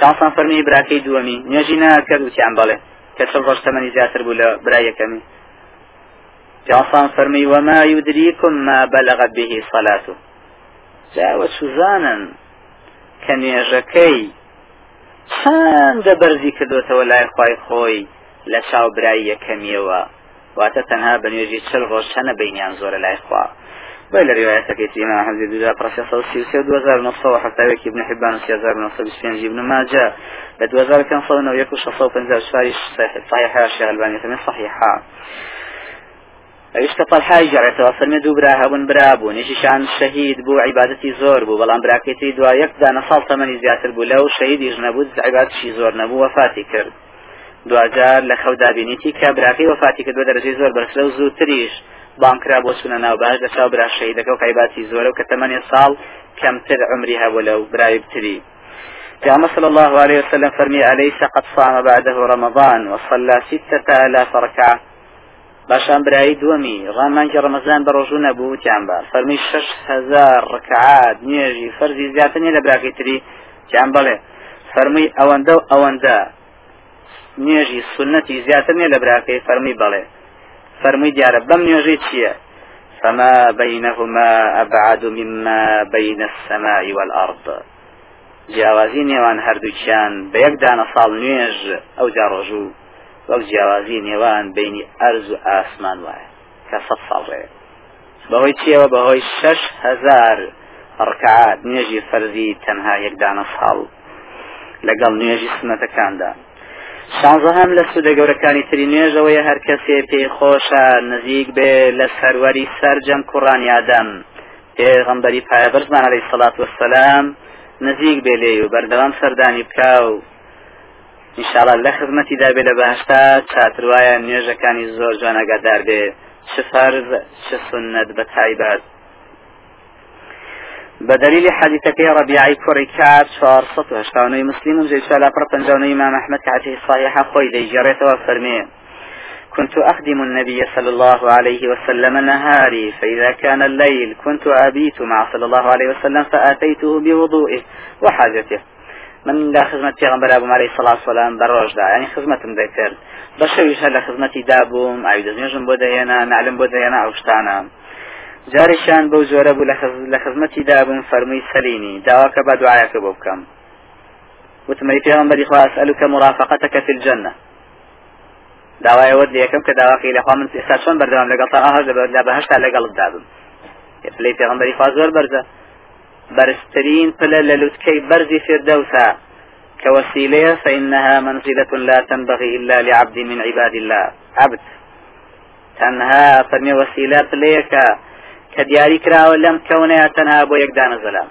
چاسان فەرمی براکەی دووەمی. نوێژی ناکرد وتیان بەڵێ. کە چ ڕۆژ تەمەنی زیاتر بوو لە برای یەکەمی چاسان فەرمی وەما یودریکم ما بەلغت به صلاته جاوە سوزانن کە نوێژەکەی چەندە بەرزی کردوێتەوە لای خی خۆی لە چاو برای یەکەمیەوە. واتە تەنها بە نوێژی چل ڕۆژ چەنە بینیان زۆرە لای خوا. بل روايتك إمام أحمد دولا برسي صوصي وسيد وزار نصو حتى ابن حبان وسيد وزار نصو بسفين ابن ماجه. لدوزار كان صونا ويكو شصو بنزا شفاري صحيحة الشيخ الباني ثمين صحيحة ئەویشتە پەڵحای جارێتەوە فەرمێ دوو برا هەبوون برابوو نێژیشان شەهید بوو عیبادەتی زۆر بوو بەڵام براکەتی دوا یەک دانە ساڵ تەمەنی زیاتر بوو لەو شەهیدیش نەبوو عیباتشی زۆر نەبوو وەفاتی کرد دوجار لە خەودابینیتی کە براکەی وەفاتی کردو دەرەجەی زۆر بەرسلە و بامکرا بۆ سونە ناوبار لە چاو برا شەیدەکە و قیباتی زۆرە و کە تەمەنێ ساڵ کەمتر عمری هەبوو لەو برای بتری كما صلى الله عليه وسلم فرمي أليس قد صام بعده رمضان وصلى ستة آلاف ركعة باشان برای دومی غامان که رمضان بروجو نبو تیان با فرمی شش هزار رکعات نیجی فرزی زیادتر نیه لبراکی تری تیان بله فرمی اونده و اونده نیجی سنتی زیادتر نیه لبراکی فرمی بله فەرمی دیارە بەم نوێژی چییە؟ فما بينهما أبعد مما بين السماء والأرض. جیاوازی نێوان هەردووچیان بە یەک دانە ساڵ نوێژ ئەو جا ڕۆژوو وەک جیاوازی نێوان بینی ئەرز و ئاسمان وایە. کە سەد ساڵ ڕێ. بەهۆی چیەوە بەهۆی شش هزار ڕکعات نوێژی فەرزی تەنها یەکدانە ساڵ. لەگەڵ نوێژی سنەتەکاندا شانزەهام لە سوودە گەورەکانی تری نوێژەوەی هەر کەسێ پێی خۆشە نزیک بێ لە سەروەری سەرجەم کوڕانیادەم پێغەمبەری پایەبەرزمان عەلەیهی سەڵات وەسەلام نزیک بێ لێ و بەردەوام سەردانی بکا و انشاءڵە لە خزمەتی دابێ لە بەهشتا چاتروایە نوێژەکانی زۆر جوان ئەگادار بێ. چ فەرز چ سنت بە تایبەت. بدليل حديثك ربيعي كوري كعب شوار سطو هشتاوني مسلم جيد شالا برطنجاوني إمام أحمد كعته صحيحة خوي دي جريت وفرمي كنت أخدم النبي صلى الله عليه وسلم نهاري فإذا كان الليل كنت أبيت مع صلى الله عليه وسلم فأتيته بوضوئه وحاجته. من لا خزمەت پێغمبەر بووم عليه سڵات سلام بە ڕۆژدا ینی خزمەتم دەکرد بە شەویش هەر لە خزمەتی دابووم ئاوی دەستێژم بۆ دەهێنا نعلم ئەو شتانە. جارێکیان بەو جۆرە بوو لە خزمەتی دابووم فەرمووی سەلینی. داواکە بە دوعاەکە بۆ بکەم. وتمەی پێغمبەری خوا ئەسألك مرافقتك في الجنة. داوای ود یەکەم کە داواکەی لەخوا من ئێستا چۆن بەردەوام لەگەڵ تا ئاهەر لە بەهشتا لەگەڵت دابم. پلەی پێغمبەری خوا زۆر بەرزە. برسترين پلە لە لوتکەی بەرزی فردەوسا. كوسيلة فإنها منزلة لا تنبغي إلا لعبد من عباد الله. عبد. تنها فرمي وسيلة بليك كدياري كراوە لەم کەونەیە تەنها بۆ یەک دانەزەلا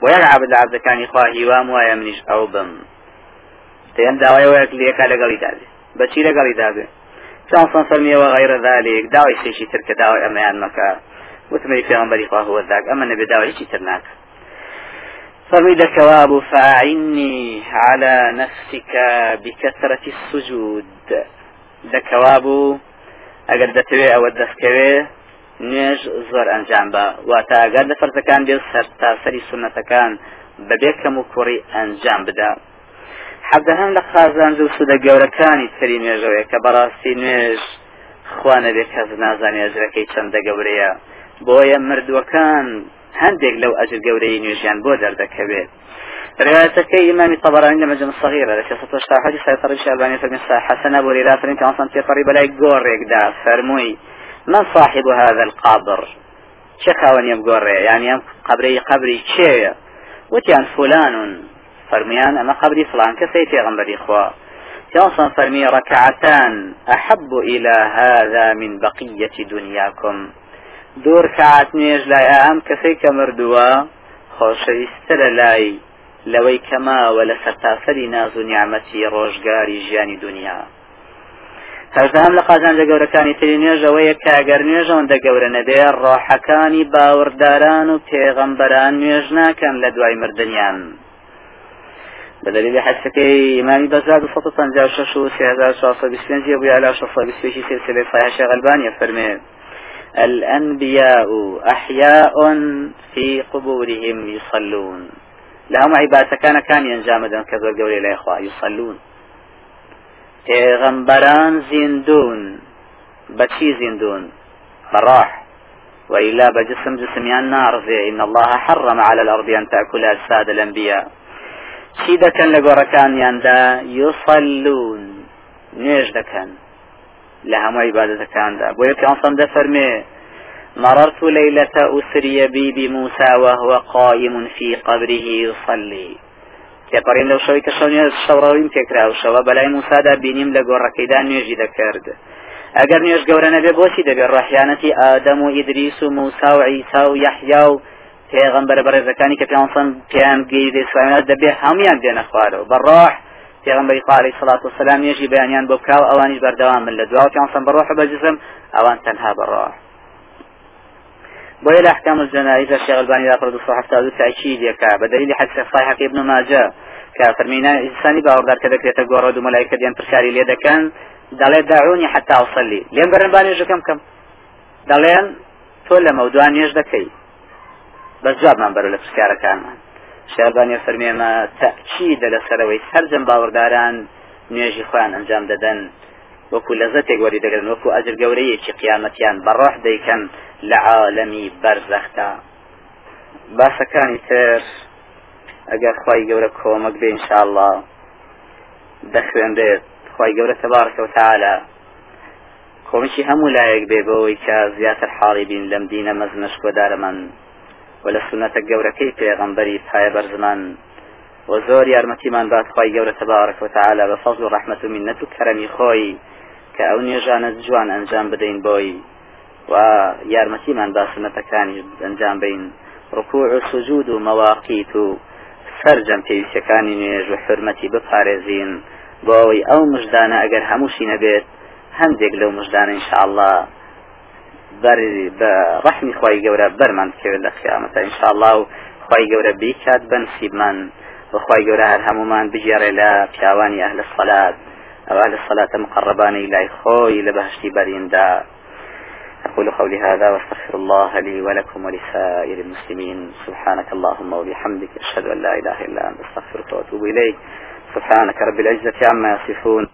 بۆ یەک عبد عبد كان خواهی وام وایە منیش ئەو بم. تێن داوای وەیەک لێکا لەگەڵی دابێ بەچی لەگەڵی دابێ چانسان فەرمیەوە غیرە ذلك داوای سێشی تر کە داوای ئەمەیان مەکە. وتمەی پێغمبەری خوا هو ذاك ئەمە نەبێ داوای هیچی تر ناکە. فرمي كواب فاعني على نفسك بكثرة السجود دكواب دەتەوێ ئەوە دەستکەوێ نوێژ زۆر ئەنجام بە. واتە ئەگەر لە فەرزەکان بێ سەر تا سەری سنەتەکان بەبێکەم و کوڕی ئەنجام بدە حەبدەهەم لە قازانج و سودە گەورەکانی تری نوێژەوەی کە بەڕاستی نوێژ خوانە بێ کەس نازانێ ئەجرەکەی چەندە گەورەیە. بۆیە مردووەکان هەندێک لەو ئەجر گەورەی نوێژیان بۆ دەردەکەوێت. روايتكي إمام الطبراني لما جمع الصغيرة لكي ستوشتا حديث سيطر الشعباني فرمي حسن أبو ليلة فرمي كان صنتي قريبا لا يقوريك دا فرموي من صاحب هذا القبر؟ شكاون يم قوري يعني يم قبري قبري شيء. وتيان فلان فرميان أما قبري فلان كسيتي غنبري إخوة. يوصل فرمي ركعتان أحب إلى هذا من بقية دنياكم. دوور کات نوێژ لای ئام کەسەی کە مردووە خۆشەویستە لە لای لەوەی کەماوە لە سەرتاسەری ناز و نیامەتی ڕۆژگاری دنیا هەردام لە قازانجە گەورەکانی تری نوێژەوەیە کاگەر نوێژەوەندە گەورە نەبێ ڕۆحەکانی باوەڕداران و پێغەمبەران نوێژ ناکەن لە دوای مردنیان. بدليل حدثكي إمام بزاد صوت طنجا ششو سيهزار شاصة بسفنجي أبو يعلى شاصة بسفنجي سلسلة صحيحة غلبانية فرمي الأنبياء أحياء في قبورهم يصلون. لهم عبادة كان كان ينجامدون كذو قولي لا إخوة يصلون. غنبران زندون بشي زندون براح. وإلا بجسم جسميان نار إن الله حرم على الأرض أن تأكل أجساد الأنبياء چی دەکەن لە گۆڕەکانیاندا یوسەلون نوێژ دەکەن لە هەموو عیبادەتەکاندا. بۆ یەکەم دەفەرمێ مررت ليلة أسري بي بموسى وهو قائم في قبره يصلي. تێپەڕین لەو شەوەی کە شەونێ شەڕەویم تێکرا و شەوە بەلای موسادا بینیم لە گۆڕەکەیدا نوێژی دەکرد. ئەگەر نوێژ گەورە نەبێ بۆچی دەبێت ڕحیانەتی ئادەم و ئیدریس و موسا و عیسا و یحیا و پێغمبەر بەڕێزەکانی کە پیانسان پیان گەیدە سوایات دەبێت هەمویان دێنە خوارەوە. بەڕاح پێغمبەری قالی سڵات و سلام نێژی بەیانیان بۆ بکاو ئەوانیش بەردەوام من لە دواوە پیانسان بەڕۆح بەجزم ئەوان تەنها بەڕاح بۆیە لە احکام الجنائز الشيخ الباني رحمه الله صحه تاكيد يكا بدليل حديث صحيح ابن ماجه. كفرمينا انساني باوردار كذا كريتا غورو دو ملائكه ديان برشاري لي دكان دلي دعوني حتى اصلي لين برن باني كم كم دلين تۆ لە مەودوان نێژ دەکەی. بە جوابمان بەرە لە پرسیارەکانمان. شێبانە فەرمێمە تەچی دە لەسەرەوەی سەرجەم باوەڕداران نوێژی خۆیان ئەنجام دەدەن. وەکو لەزەتێک وەری دەگرن وەکو ئەجر گەورەیەکی قیامەتیان بەڕۆح دەیکەن لە عالەمی بەرزەختا. باسەکانی تر ئەگەر خی گەورە کۆمەک بێ انشاءله دەخوێندێت خی گەورە تبارکە و تعالا کۆمشی هەموو لایەک بێ بەوەی کە زیاتر حاڵی بین لەم دینە مەزنش کۆدارەمان و لە سنەتە گەورەکەی پێغەمبەری پایە بەرزمان و زۆر یارمەتیمان بات خی گەورە تبارک و تعالا بە فەزل و ڕحمت و منەت و کەرەمی خۆی. کە ئەو نێژانە جوان ئەنجام بدەین بۆی و یارمەتیمان با سنەتەکانی ئەنجام بین. ڕکوع و سجود و مەواقیت و سەررجەم پێویستەکانی نوێژ و حرمەتی بپارێزین بۆ ئەوەی ئەو مژدانە ئەگەر هەمووشی نەبێت هەندێک لەو مژدانە انشاءله بە ڕحمی خی گەورە بەرمان کرد لە خیامەتە انشاءله و خی گەورە بیکات بەنسیبمان بخوای گەورە هەر هەمومان بژێڕێ لە پیاوانی ئەهل الصلاة أو أهل الصلاة مقربان إلى خوي لبهشتي بريندا أقول قولي هذا وأستغفر الله لي ولكم ولسائر المسلمين. سبحانك اللهم وبحمدك أشهد أن لا إله إلا أنت أستغفرك وأتوب إليك. سبحانك رب العزة عما يصفون.